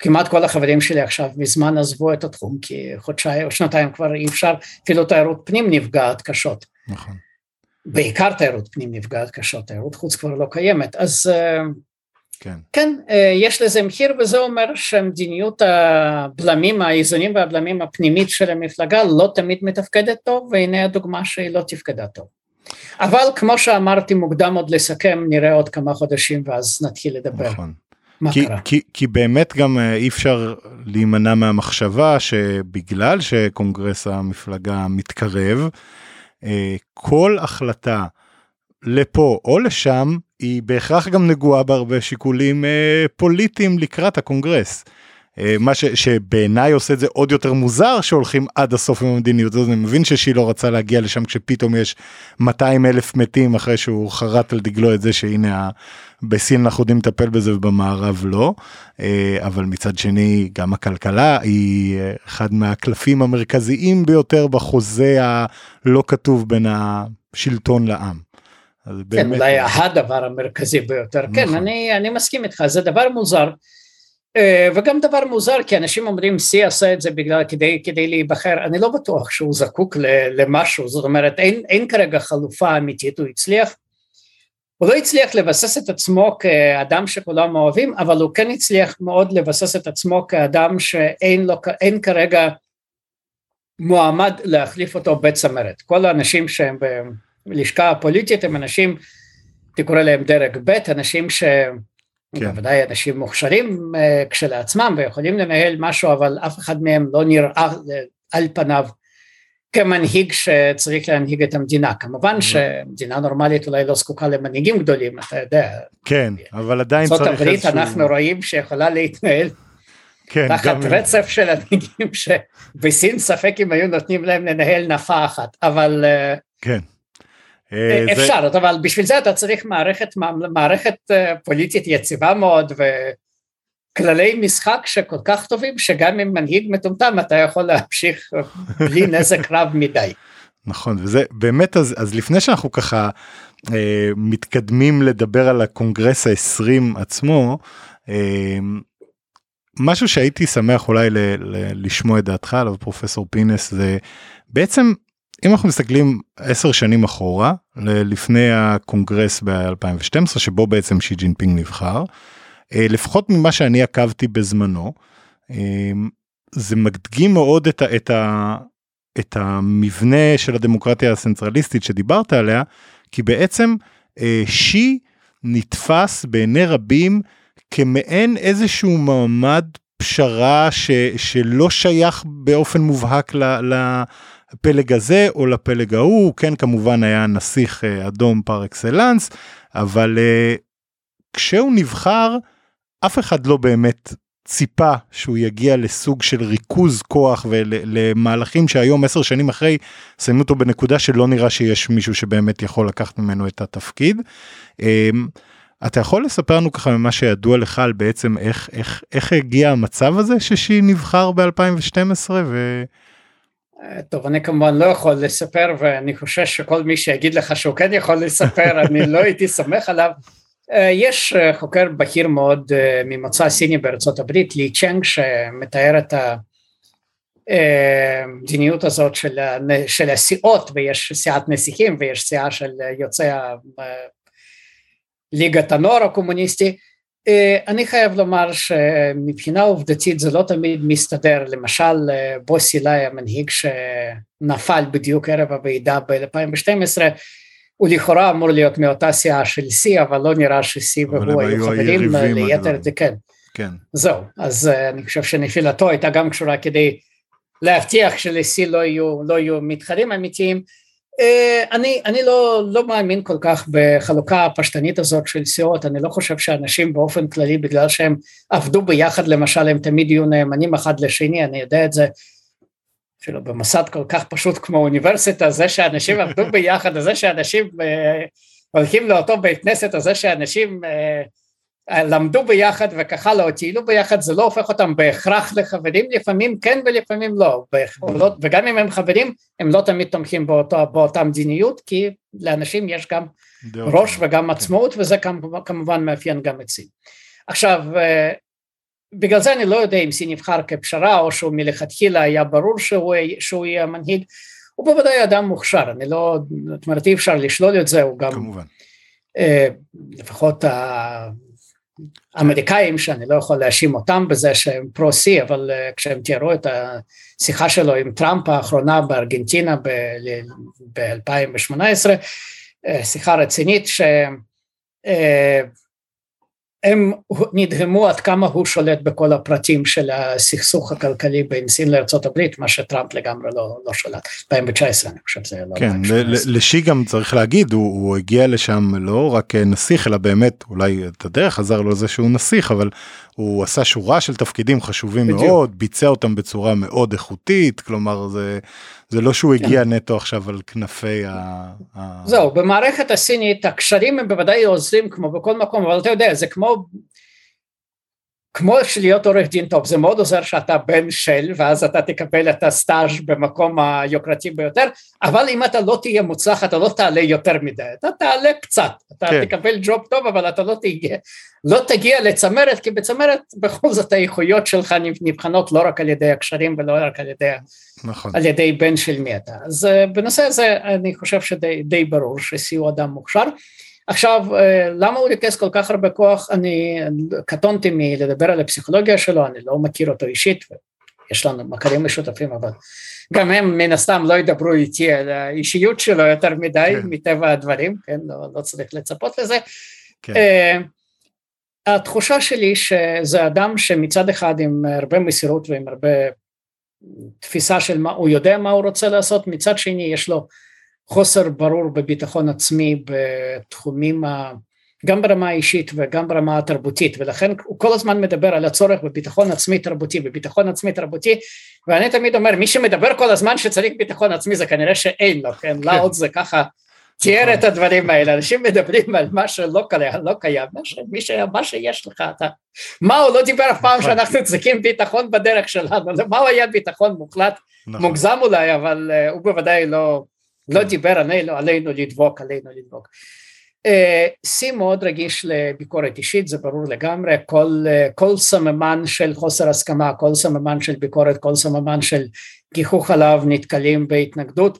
כמעט כל החברים שלי עכשיו מזמן עזבו את התחום, כי חודשיים או שנתיים כבר אי אפשר, אפילו תיירות פנים נפגעת קשות. נכון. בעיקר תיירות פנים נפגעת קשות, תיירות חוץ כבר לא קיימת, אז אה, כן. כן, אה, יש לזה מחיר וזה אומר שמדיניות הבלמים, האיזונים והבלמים הפנימית של המפלגה לא תמיד מתפקדת טוב, והנה הדוגמה שהיא לא תפקדה טוב. אבל כמו שאמרתי, מוקדם עוד לסכם, נראה עוד כמה חודשים ואז נתחיל לדבר נכון. מה כי, קרה. כי, כי באמת גם אה, אי אפשר להימנע מהמחשבה שבגלל שקונגרס המפלגה מתקרב, אה, כל החלטה לפה או לשם היא בהכרח גם נגועה בהרבה שיקולים אה, פוליטיים לקראת הקונגרס. אה, מה ש, שבעיניי עושה את זה עוד יותר מוזר שהולכים עד הסוף עם המדיניות הזאת, אני מבין ששילה רצה להגיע לשם כשפתאום יש 200 אלף מתים אחרי שהוא חרט על דגלו את זה שהנה בסין אנחנו יודעים לטפל בזה ובמערב לא, אה, אבל מצד שני גם הכלכלה היא אה, אחד מהקלפים המרכזיים ביותר בחוזה הלא כתוב בין השלטון לעם. כן, באמת- אולי הדבר המרכזי ביותר. כן, נכון. אני, אני מסכים איתך, זה דבר מוזר. אה, וגם דבר מוזר, כי אנשים אומרים, שיא עשה את זה בגלל, כדי, כדי להיבחר, אני לא בטוח שהוא זקוק למשהו, זאת אומרת, אין, אין כרגע חלופה אמיתית, הוא הצליח, הוא לא הצליח לבסס את עצמו כאדם שכולם אוהבים, אבל הוא כן הצליח מאוד לבסס את עצמו כאדם שאין לו, כרגע מועמד להחליף אותו בצמרת. כל האנשים שהם בלשכה הפוליטית הם אנשים, קורא להם דרג ב', אנשים ש... כן. בוודאי אנשים מוכשרים אה, כשלעצמם ויכולים לנהל משהו, אבל אף אחד מהם לא נראה אה, על פניו כמנהיג שצריך להנהיג את המדינה. כמובן שמדינה נורמלית אולי לא זקוקה למנהיגים גדולים, אתה יודע. כן, אבל עדיין ארצות צריך הברית איזשהו... אנחנו רואים שיכולה להתנהל כן, תחת גם- רצף של מנהיגים שבסין ספק אם היו נותנים להם לנהל נפה אחת, אבל אה, כן. אה, זה- אפשר, אבל בשביל זה אתה צריך מערכת, מערכת אה, פוליטית יציבה מאוד וכללי משחק שכל כך טובים שגם עם מנהיג מטומטם אתה יכול להמשיך בלי נזק רב מדי. נכון וזה באמת אז אז לפני שאנחנו ככה אה, מתקדמים לדבר על הקונגרס ה-20 עצמו אה, משהו שהייתי שמח אולי ל, ל, לשמוע את דעתך עליו פרופסור פינס זה בעצם אם אנחנו מסתכלים עשר שנים אחורה ל- לפני הקונגרס ב-2012 שבו בעצם שי ג'ינפינג נבחר אה, לפחות ממה שאני עקבתי בזמנו אה, זה מדגים מאוד את, ה, את, ה, את המבנה של הדמוקרטיה הסנטרליסטית שדיברת עליה, כי בעצם אה, שי נתפס בעיני רבים כמעין איזשהו מעמד פשרה ש, שלא שייך באופן מובהק ל, לפלג הזה או לפלג ההוא, כן כמובן היה נסיך אה, אדום פר אקסלנס, אבל אה, כשהוא נבחר אף אחד לא באמת ציפה שהוא יגיע לסוג של ריכוז כוח ולמהלכים שהיום עשר שנים אחרי שמים אותו בנקודה שלא נראה שיש מישהו שבאמת יכול לקחת ממנו את התפקיד. אמ, אתה יכול לספר לנו ככה ממה שידוע לך על בעצם איך איך איך הגיע המצב הזה ששי נבחר ב2012 ו... טוב אני כמובן לא יכול לספר ואני חושש שכל מי שיגיד לך שהוא כן יכול לספר אני לא הייתי סומך עליו אה, יש אה, חוקר בכיר מאוד אה, ממוצא סיני בארצות הברית, לי צ'נג, שמתאר את המדיניות הזאת של, של הסיעות, ויש סיעת נסיכים ויש סיעה של יוצאי ליגת הנוער הקומוניסטי. אני חייב לומר שמבחינה עובדתית זה לא תמיד מסתדר, למשל בוסי לי המנהיג שנפל בדיוק ערב הוועידה ב-2012, הוא לכאורה אמור להיות מאותה סיעה של C, אבל לא נראה ש-C והוא היו חברים ליתר זה כן. כן. זהו, אז אני חושב שנפילתו הייתה גם קשורה כדי להבטיח של-C לא יהיו, לא יהיו מתחרים אמיתיים. Uh, אני, אני לא, לא מאמין כל כך בחלוקה הפשטנית הזאת של סיעות, אני לא חושב שאנשים באופן כללי בגלל שהם עבדו ביחד למשל הם תמיד יהיו נאמנים אחד לשני, אני יודע את זה. אפילו במוסד כל כך פשוט כמו אוניברסיטה, זה שאנשים עבדו ביחד, זה שאנשים uh, הולכים לאותו בית כנסת, זה שאנשים uh, למדו ביחד וככה לא טיילו ביחד, זה לא הופך אותם בהכרח לחברים, לפעמים כן ולפעמים לא, וגם אם הם חברים, הם לא תמיד תומכים באותו, באותה מדיניות, כי לאנשים יש גם ראש וגם כן. עצמאות, וזה כמובן מאפיין גם את סין. עכשיו, בגלל זה אני לא יודע אם סי נבחר כפשרה או שהוא מלכתחילה היה ברור שהוא, שהוא יהיה המנהיג, הוא בוודאי אדם מוכשר, אני לא, זאת אומרת אי אפשר לשלול את זה, הוא גם, כמובן. אה, לפחות האמריקאים שאני לא יכול להאשים אותם בזה שהם פרו-סי, אבל אה, כשהם תיארו את השיחה שלו עם טראמפ האחרונה בארגנטינה ב-2018, אה, שיחה רצינית ש... הם נדהמו עד כמה הוא שולט בכל הפרטים של הסכסוך הכלכלי בין סין הברית, מה שטראמפ לגמרי לא, לא שולט. 2019 אני חושב שזה לא... כן, לשי גם צריך להגיד, הוא, הוא הגיע לשם לא רק נסיך, אלא באמת, אולי את הדרך עזר לו זה שהוא נסיך, אבל הוא עשה שורה של תפקידים חשובים בדיוק. מאוד, ביצע אותם בצורה מאוד איכותית, כלומר זה, זה לא שהוא הגיע כן. נטו עכשיו על כנפי ה... זהו, במערכת הסינית הקשרים הם בוודאי עוזרים כמו בכל מקום, אבל אתה יודע, זה כמו כמו שלהיות עורך דין טוב, זה מאוד עוזר שאתה בן של ואז אתה תקבל את הסטאז' במקום היוקרתי ביותר, אבל אם אתה לא תהיה מוצלח אתה לא תעלה יותר מדי, אתה תעלה קצת, אתה כן. תקבל ג'וב טוב אבל אתה לא תגיע, לא תגיע לצמרת, כי בצמרת בכל זאת האיכויות שלך נבחנות לא רק על ידי הקשרים ולא רק על ידי, נכון. על ידי בן של מי אתה, אז אה, בנושא הזה אני חושב שדי ברור שסיוע אדם מוכשר עכשיו, אה, למה הוא ריכז כל כך הרבה כוח? אני קטונתי מלדבר על הפסיכולוגיה שלו, אני לא מכיר אותו אישית, יש לנו מכרים משותפים, אבל גם הם מן הסתם לא ידברו איתי על האישיות שלו יותר מדי, כן. מטבע הדברים, כן, לא, לא צריך לצפות לזה. כן. Uh, התחושה שלי שזה אדם שמצד אחד עם הרבה מסירות ועם הרבה תפיסה של מה הוא יודע מה הוא רוצה לעשות, מצד שני יש לו חוסר ברור בביטחון עצמי בתחומים, ה... גם ברמה האישית וגם ברמה התרבותית, ולכן הוא כל הזמן מדבר על הצורך בביטחון עצמי תרבותי, בביטחון עצמי תרבותי, ואני תמיד אומר, מי שמדבר כל הזמן שצריך ביטחון עצמי זה כנראה שאין לו, כן? כן. לאוד זה ככה תיאר את הדברים האלה, אנשים מדברים על מה שלא קיים, לא קיים, מי ש, מה שיש לך, אתה, מה הוא לא דיבר אף פעם נכון. שאנחנו צריכים ביטחון בדרך שלנו, מה הוא היה ביטחון מוחלט, נכון. מוגזם אולי, אבל אה, הוא בוודאי לא, לא דיבר עלינו, עלינו לדבוק, עלינו לדבוק. שי מאוד רגיש לביקורת אישית, זה ברור לגמרי, כל, כל סממן של חוסר הסכמה, כל סממן של ביקורת, כל סממן של גיחוך עליו נתקלים בהתנגדות.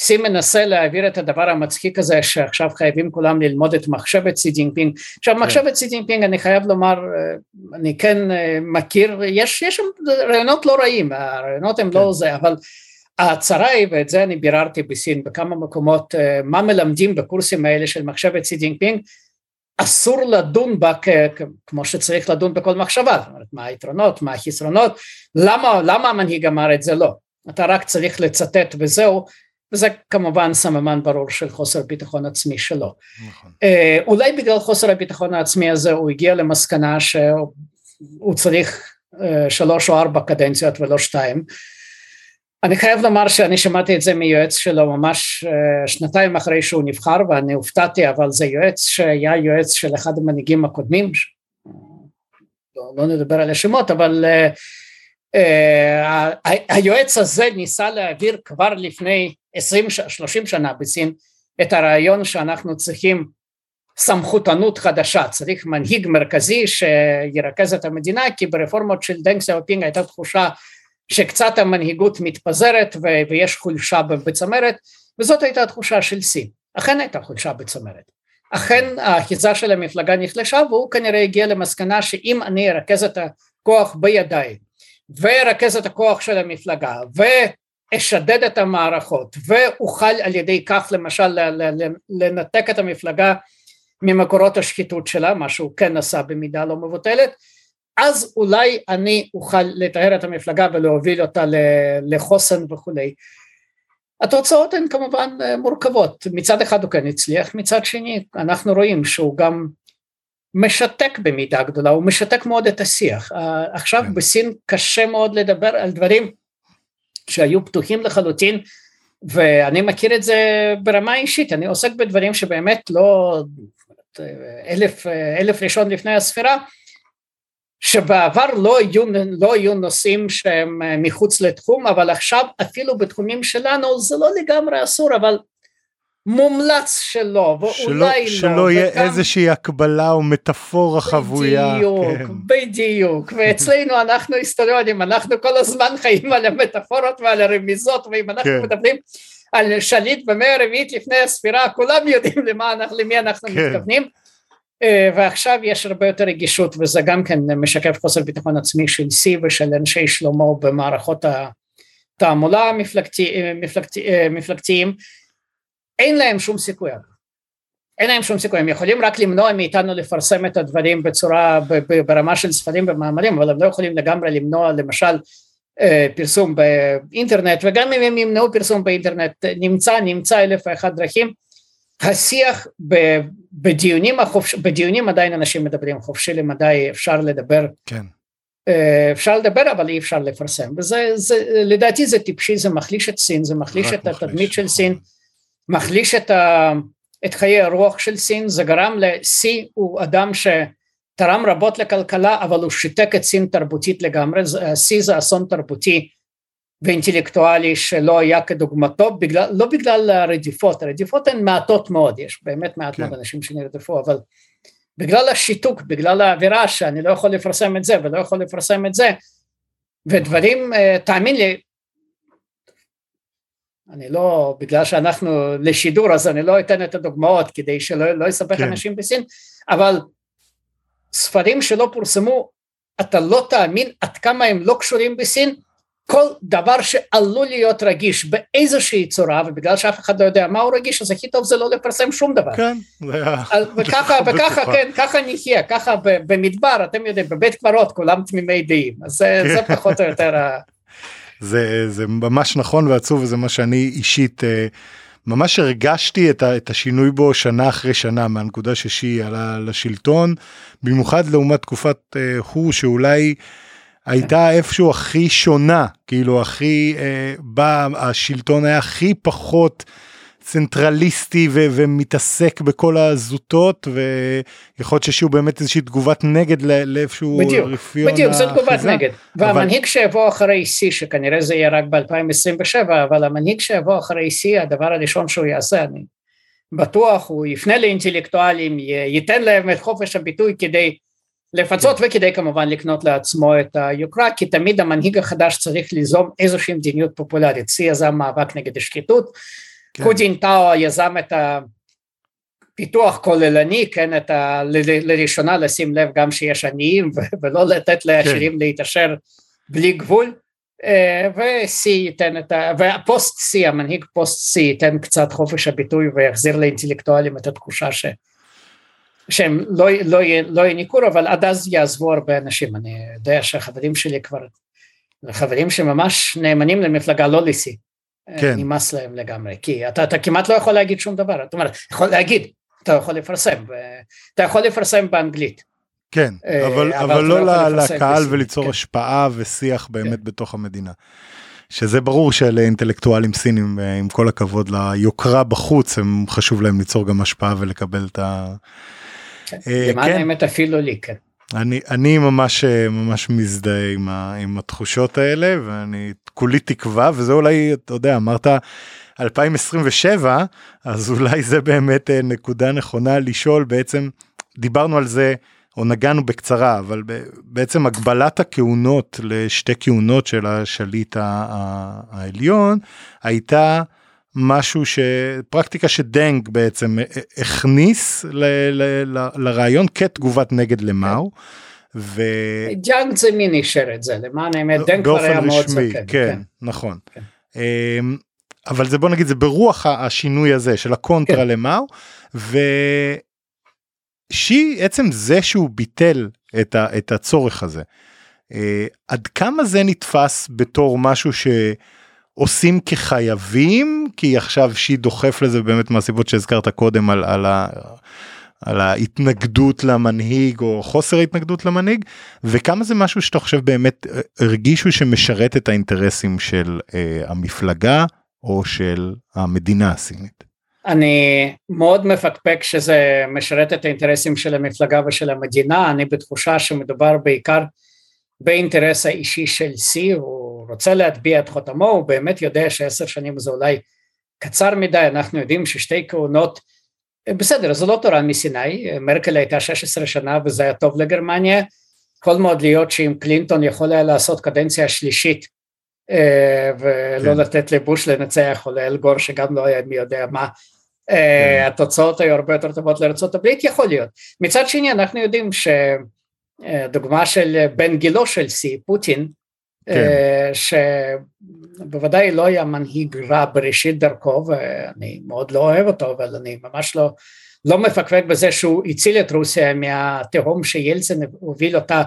סי מנסה להעביר את הדבר המצחיק הזה שעכשיו חייבים כולם ללמוד את מחשבת סי ג'ינפינג. עכשיו כן. מחשבת סי ג'ינפינג אני חייב לומר, אני כן מכיר, יש, יש שם רעיונות לא רעים, הרעיונות הם לא כן. לא זה, אבל ההצהרה היא, ואת זה אני ביררתי בסין בכמה מקומות, אה, מה מלמדים בקורסים האלה של מחשבת סי ג'ינפינג, אסור לדון בה כמו שצריך לדון בכל מחשבה, זאת אומרת מה היתרונות, מה החסרונות, למה, למה המנהיג אמר את זה לא, אתה רק צריך לצטט וזהו, וזה כמובן סממן ברור של חוסר ביטחון עצמי שלו. נכון. אה, אולי בגלל חוסר הביטחון העצמי הזה הוא הגיע למסקנה שהוא צריך אה, שלוש או ארבע קדנציות ולא שתיים. אני חייב לומר שאני שמעתי את זה מיועץ שלו ממש אה, שנתיים אחרי שהוא נבחר ואני הופתעתי אבל זה יועץ שהיה יועץ של אחד המנהיגים הקודמים לא, לא נדבר על השמות אבל uh, uh, היועץ הזה ניסה להעביר כבר לפני 20-30 שנה בסין את הרעיון שאנחנו צריכים סמכותנות חדשה, צריך מנהיג מרכזי שירכז את המדינה כי ברפורמות של דנג שיאופינג הייתה תחושה שקצת המנהיגות מתפזרת ויש חולשה בצמרת וזאת הייתה התחושה של סין, אכן הייתה חולשה בצמרת, אכן האחיזה של המפלגה נחלשה והוא כנראה הגיע למסקנה שאם אני ארכז את הכוח בידיי וארכז את הכוח של המפלגה ואשדד את המערכות ואוכל על ידי כך למשל לנתק את המפלגה ממקורות השחיתות שלה, מה שהוא כן עשה במידה לא מבוטלת, אז אולי אני אוכל לטהר את המפלגה ולהוביל אותה לחוסן וכולי. התוצאות הן כמובן אה, מורכבות, מצד אחד הוא כן הצליח, מצד שני אנחנו רואים שהוא גם משתק במידה גדולה, הוא משתק מאוד את השיח. אה, עכשיו כן. בסין קשה מאוד לדבר על דברים שהיו פתוחים לחלוטין ואני מכיר את זה ברמה אישית, אני עוסק בדברים שבאמת לא אלף, אלף ראשון לפני הספירה, שבעבר לא היו, לא היו נושאים שהם מחוץ לתחום, אבל עכשיו אפילו בתחומים שלנו זה לא לגמרי אסור, אבל מומלץ שלא, ואולי שלא, לא. שלא יהיה וגם... איזושהי הקבלה או מטאפורה חבויה. בדיוק, כן. בדיוק, ואצלנו אנחנו היסטוריונים, אנחנו כל הזמן חיים על המטאפורות ועל הרמיזות, ואם אנחנו כן. מדברים על שליט במאה הרביעית לפני הספירה, כולם יודעים למה, למי אנחנו כן. מתכוונים. אה, ועכשיו יש הרבה יותר רגישות וזה גם כן משקף חוסר ביטחון עצמי של שיא ושל אנשי שלמה במערכות התעמולה המפלגתי, מפלגתי, אה, מפלגתיים. אין להם שום סיכוי. אין להם שום סיכוי. הם יכולים רק למנוע מאיתנו לפרסם את הדברים בצורה ברמה של ספרים ומאמרים אבל הם לא יכולים לגמרי למנוע למשל אה, פרסום באינטרנט וגם אם הם ימנעו פרסום באינטרנט נמצא נמצא אלף ואחת דרכים השיח בדיונים, החופש, בדיונים עדיין אנשים מדברים חופשי למדי, אפשר לדבר, כן. אה, אפשר לדבר אבל אי אפשר לפרסם, וזה זה, לדעתי זה טיפשי, זה מחליש את סין, זה מחליש את מחליש, התדמית של סין. מחליש את, ה, את חיי הרוח של סין, זה גרם לשיא, הוא אדם שתרם רבות לכלכלה אבל הוא שיתק את סין תרבותית לגמרי, שיא זה אסון תרבותי ואינטלקטואלי שלא היה כדוגמתו, בגלל, לא בגלל הרדיפות, הרדיפות הן מעטות מאוד, יש באמת מעט כן. מאוד אנשים שנרדפו, אבל בגלל השיתוק, בגלל האווירה שאני לא יכול לפרסם את זה ולא יכול לפרסם את זה, ודברים, אה, תאמין לי, אני לא, בגלל שאנחנו לשידור אז אני לא אתן את הדוגמאות כדי שלא לא יסבך כן. אנשים בסין, אבל ספרים שלא פורסמו, אתה לא תאמין עד כמה הם לא קשורים בסין, כל דבר שעלול להיות רגיש באיזושהי צורה ובגלל שאף אחד לא יודע מה הוא רגיש אז הכי טוב זה לא לפרסם שום דבר. כן, זה היה... וככה, וככה, כן, ככה נחיה, ככה במדבר, אתם יודעים, בבית קברות כולם תמימי דעים, אז זה, זה כן. פחות או יותר ה... זה, זה ממש נכון ועצוב וזה מה שאני אישית אה, ממש הרגשתי את, ה, את השינוי בו שנה אחרי שנה מהנקודה ששי עלה לשלטון, במיוחד לעומת תקופת אה, הוא שאולי הייתה איפשהו הכי שונה, כאילו הכי, אה, בה השלטון היה הכי פחות צנטרליסטי ו- ומתעסק בכל הזוטות, ויכול להיות שיש באמת איזושהי תגובת נגד לאיפשהו רפיון בדיוק, זו תגובת נגד. והמנהיג אבל... שיבוא אחרי שיא, שכנראה זה יהיה רק ב-2027, אבל המנהיג שיבוא אחרי שיא, הדבר הראשון שהוא יעשה, אני בטוח, הוא יפנה לאינטלקטואלים, ייתן להם את חופש הביטוי כדי לפצות כן. וכדי כמובן לקנות לעצמו את היוקרה כי תמיד המנהיג החדש צריך ליזום איזושהי מדיניות פופולרית, סי יזם מאבק נגד השחיתות, כן. קודין טאו יזם את הפיתוח כוללני, כן, את ה, ל, לראשונה לשים לב גם שיש עניים ולא לתת לעשירים כן. להתעשר בלי גבול אה, וסי ייתן את ה... והפוסט סי, המנהיג פוסט סי ייתן קצת חופש הביטוי ויחזיר לאינטלקטואלים את התחושה ש... שהם לא, לא, לא יניקו, אבל עד אז יעזבו הרבה אנשים. אני יודע שהחברים שלי כבר, חברים שממש נאמנים למפלגה לא ליסי. כן. נמאס להם לגמרי, כי אתה, אתה כמעט לא יכול להגיד שום דבר, זאת אומרת, יכול להגיד, אתה יכול לפרסם, אתה יכול לפרסם באנגלית. כן, אה, אבל, אבל, אבל לא, לא לקהל וליצור כן. השפעה ושיח באמת כן. בתוך המדינה. שזה ברור שאלה אינטלקטואלים סינים אה, עם כל הכבוד ליוקרה בחוץ הם חשוב להם ליצור גם השפעה ולקבל את ה... אה, למען כן. האמת אפילו לי כן. אני אני ממש ממש מזדהה עם, ה, עם התחושות האלה ואני כולי תקווה וזה אולי אתה יודע אמרת 2027 אז אולי זה באמת נקודה נכונה לשאול בעצם דיברנו על זה או נגענו בקצרה אבל בעצם הגבלת הכהונות לשתי כהונות של השליט העליון הייתה משהו שפרקטיקה שדנג בעצם הכניס ל, ל, ל, לרעיון כתגובת נגד למאו. ו... ג'יאנג דזה-מין אישר את זה למען האמת דנג כבר היה מאוד זקן. כן, כן נכון. כן. אמ, אבל זה בוא נגיד זה ברוח השינוי הזה של הקונטרה כן. למאו. ו... שי עצם זה שהוא ביטל את, ה, את הצורך הזה. אה, עד כמה זה נתפס בתור משהו שעושים כחייבים כי עכשיו שי דוחף לזה באמת מהסיבות שהזכרת קודם על, על, ה, על ההתנגדות למנהיג או חוסר ההתנגדות למנהיג וכמה זה משהו שאתה חושב באמת אה, הרגישו שמשרת את האינטרסים של אה, המפלגה או של המדינה הסינית. אני מאוד מפקפק שזה משרת את האינטרסים של המפלגה ושל המדינה, אני בתחושה שמדובר בעיקר באינטרס האישי של סי, הוא רוצה להטביע את חותמו, הוא באמת יודע שעשר שנים זה אולי קצר מדי, אנחנו יודעים ששתי כהונות, בסדר, זו לא תורה מסיני, מרקל הייתה 16 שנה וזה היה טוב לגרמניה, יכול מאוד להיות שאם קלינטון יכול היה לעשות קדנציה שלישית אה, ולא כן. לתת לבוש לנצח או לאלגור שגם לא היה מי יודע מה כן. התוצאות היו הרבה יותר טובות לארה"ב, יכול להיות. מצד שני אנחנו יודעים שדוגמה של בן גילו של סי, פוטין, כן. שבוודאי לא היה מנהיג רע בראשית דרכו ואני מאוד לא אוהב אותו אבל אני ממש לא, לא מפקפק בזה שהוא הציל את רוסיה מהתהום שילצן הוביל אותה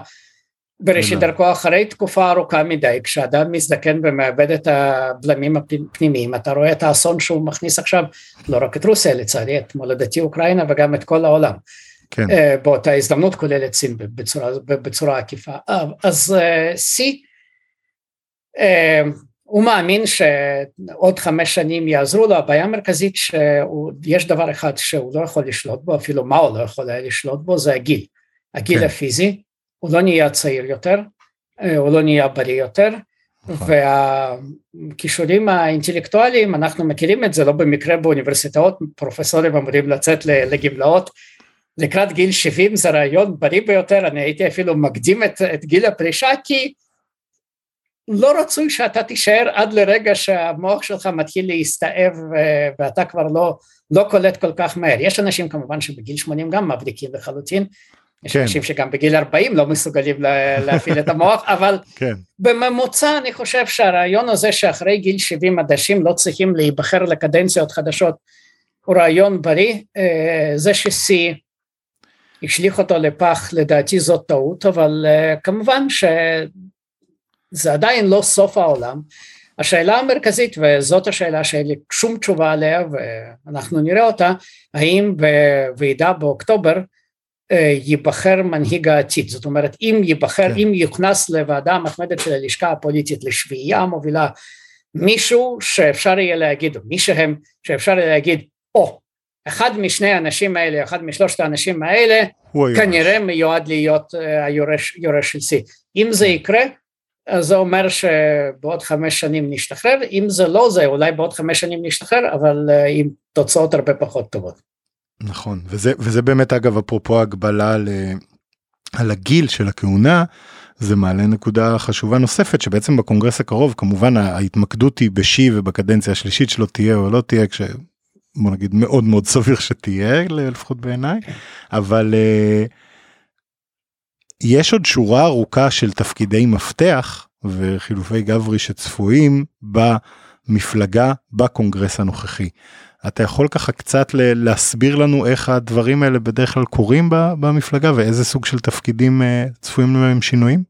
בראשית דרכו אחרי תקופה ארוכה מדי, כשאדם מזדקן ומאבד את הבלמים הפנימיים, אתה רואה את האסון שהוא מכניס עכשיו, לא רק את רוסיה לצערי, את מולדתי אוקראינה וגם את כל העולם. כן. אה, באותה הזדמנות כוללת סין בצורה, בצורה עקיפה. אה, אז סי, אה, הוא מאמין שעוד חמש שנים יעזרו לו, הבעיה המרכזית שיש דבר אחד שהוא לא יכול לשלוט בו, אפילו מה הוא לא יכול היה לשלוט בו, זה הגיל, הגיל כן. הפיזי. הוא לא נהיה צעיר יותר, אה, הוא לא נהיה בריא יותר, נכון. והכישורים האינטלקטואליים, אנחנו מכירים את זה, לא במקרה באוניברסיטאות, פרופסורים אמורים לצאת לגמלאות, לקראת גיל 70 זה רעיון בריא ביותר, אני הייתי אפילו מקדים את, את גיל הפרישה, כי לא רצוי שאתה תישאר עד לרגע שהמוח שלך מתחיל להסתאב ואתה כבר לא, לא קולט כל כך מהר. יש אנשים כמובן שבגיל 80 גם מבריקים לחלוטין, יש כן. אנשים שגם בגיל 40 לא מסוגלים להפעיל את המוח, אבל כן. בממוצע אני חושב שהרעיון הזה שאחרי גיל 70 אנשים לא צריכים להיבחר לקדנציות חדשות הוא רעיון בריא, אה, זה שסי השליך אותו לפח לדעתי זאת טעות, אבל אה, כמובן שזה עדיין לא סוף העולם. השאלה המרכזית, וזאת השאלה שאין לי שום תשובה עליה ואנחנו נראה אותה, האם בוועידה באוקטובר אה, ייבחר מנהיג העתיד, זאת אומרת אם ייבחר, כן. אם יוכנס לוועדה המתמדת של הלשכה הפוליטית לשביעייה המובילה מישהו שאפשר יהיה להגיד, או מי שהם, שאפשר יהיה להגיד, או, oh, אחד משני האנשים האלה, אחד משלושת האנשים האלה, כנראה מיועד להיות uh, היורש של שיא. אם זה כן. יקרה, אז זה אומר שבעוד חמש שנים נשתחרר, אם זה לא זה, אולי בעוד חמש שנים נשתחרר, אבל uh, עם תוצאות הרבה פחות טובות. נכון וזה וזה באמת אגב אפרופו הגבלה ל, על הגיל של הכהונה זה מעלה נקודה חשובה נוספת שבעצם בקונגרס הקרוב כמובן ההתמקדות היא בשי ובקדנציה השלישית שלו תהיה או לא תהיה כש... בוא נגיד מאוד מאוד סביר שתהיה לפחות בעיניי. אבל uh, יש עוד שורה ארוכה של תפקידי מפתח וחילופי גברי שצפויים במפלגה בקונגרס הנוכחי. אתה יכול ככה קצת להסביר לנו איך הדברים האלה בדרך כלל קורים במפלגה ואיזה סוג של תפקידים צפויים להם שינויים?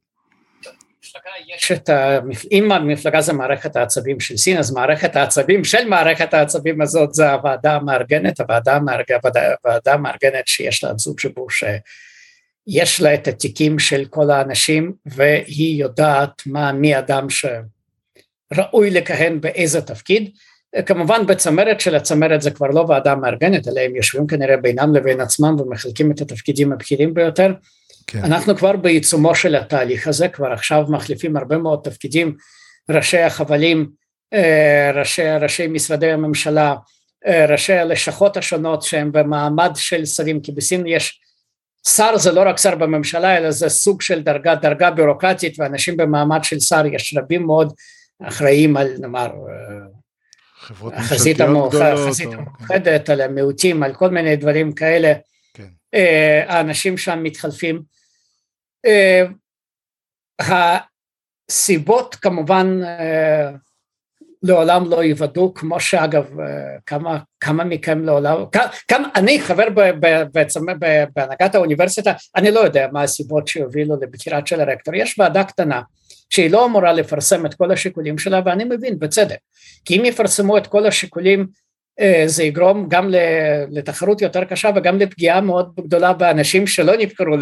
יש את ה... אם המפלגה זה מערכת העצבים של סין, אז מערכת העצבים של מערכת העצבים הזאת זה הוועדה המארגנת, הוועדה המארגנת שיש לה זוג שבו שיש לה את התיקים של כל האנשים והיא יודעת מה, מי אדם שראוי לכהן באיזה תפקיד. כמובן בצמרת של הצמרת זה כבר לא ועדה מארגנת, אלא הם יושבים כנראה בינם לבין עצמם ומחלקים את התפקידים הבכירים ביותר. כן. אנחנו כבר בעיצומו של התהליך הזה, כבר עכשיו מחליפים הרבה מאוד תפקידים, ראשי החבלים, אה, ראשי, ראשי משרדי הממשלה, אה, ראשי הלשכות השונות שהם במעמד של שרים, כי בסין יש, שר זה לא רק שר בממשלה, אלא זה סוג של דרגה, דרגה ביורוקרטית, ואנשים במעמד של שר יש רבים מאוד אחראים על נאמר חברות החזית המאוחדת, על המיעוטים, על כל מיני דברים כאלה. כן. אה, האנשים שם מתחלפים. אה, הסיבות כמובן אה, לעולם לא יוודאו, כמו שאגב כמה, כמה מכם לעולם, כמה, אני חבר בעצם בהנהגת האוניברסיטה, אני לא יודע מה הסיבות שיובילו לבחירת של הרקטור, יש ועדה קטנה שהיא לא אמורה לפרסם את כל השיקולים שלה ואני מבין בצדק, כי אם יפרסמו את כל השיקולים אה, זה יגרום גם לתחרות יותר קשה וגם לפגיעה מאוד גדולה באנשים שלא נבחרו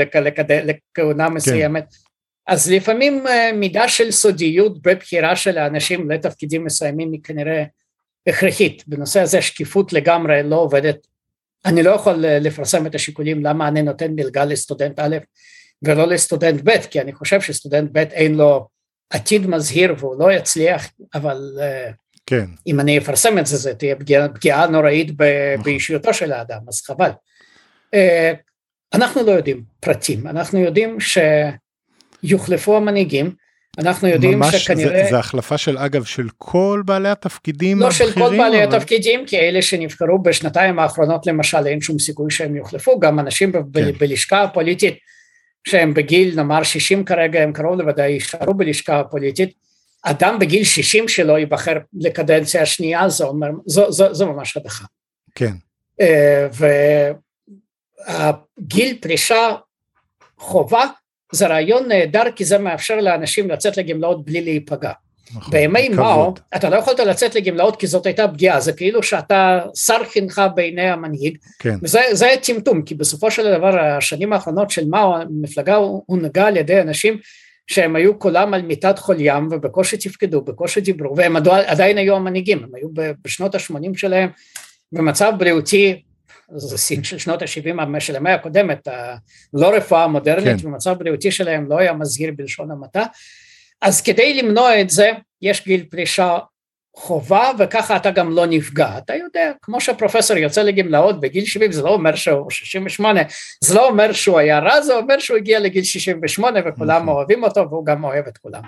לכהונה כן. מסוימת. כן. אז לפעמים אה, מידה של סודיות בבחירה של האנשים לתפקידים מסוימים היא כנראה הכרחית. בנושא הזה שקיפות לגמרי לא עובדת. אני לא יכול אה, לפרסם את השיקולים למה אני נותן מלגה לסטודנט א' ולא לסטודנט ב', כי אני חושב שסטודנט ב' אין לו עתיד מזהיר והוא לא יצליח, אבל כן. אם אני אפרסם את זה, זה תהיה פגיעה, פגיעה נוראית ב, נכון. באישיותו של האדם, אז חבל. אה, אנחנו לא יודעים פרטים, אנחנו יודעים שיוחלפו המנהיגים, אנחנו יודעים ממש שכנראה... זה, זה החלפה של אגב של כל בעלי התפקידים לא הבכירים? לא של כל בעלי אבל... התפקידים, כי אלה שנבחרו בשנתיים האחרונות למשל אין שום סיכוי שהם יוחלפו, גם אנשים כן. ב- בלשכה הפוליטית שהם בגיל נאמר 60 כרגע הם קרוב לוודאי יישארו בלשכה הפוליטית, אדם בגיל 60 שלו ייבחר לקדנציה שנייה, זה אומר, זו, זו, זו ממש הדחה. כן. אה, והגיל פרישה חובה זה רעיון נהדר כי זה מאפשר לאנשים לצאת לגמלאות בלי להיפגע. נכון, בימי מאו אתה לא יכולת לצאת לגמלאות כי זאת הייתה פגיעה, זה כאילו שאתה שר חינך בעיני המנהיג, כן. וזה היה טמטום, כי בסופו של דבר השנים האחרונות של מאו המפלגה הונהגה על ידי אנשים שהם היו קולם על מיטת חול ים ובקושי תפקדו, בקושי דיברו, והם עדיין היו המנהיגים, הם היו בשנות ה-80 שלהם במצב בריאותי, זה סין של שנות ה-70 של המאה הקודמת, לא רפואה מודרנית, כן. ומצב בריאותי שלהם לא היה מזהיר בלשון המעטה, אז כדי למנוע את זה, יש גיל פרישה חובה וככה אתה גם לא נפגע, אתה יודע, כמו שהפרופסור יוצא לגמלאות בגיל 70 זה לא אומר שהוא 68, זה לא אומר שהוא היה רע, זה אומר שהוא הגיע לגיל 68 וכולם נכון. אוהבים אותו והוא גם אוהב את כולם.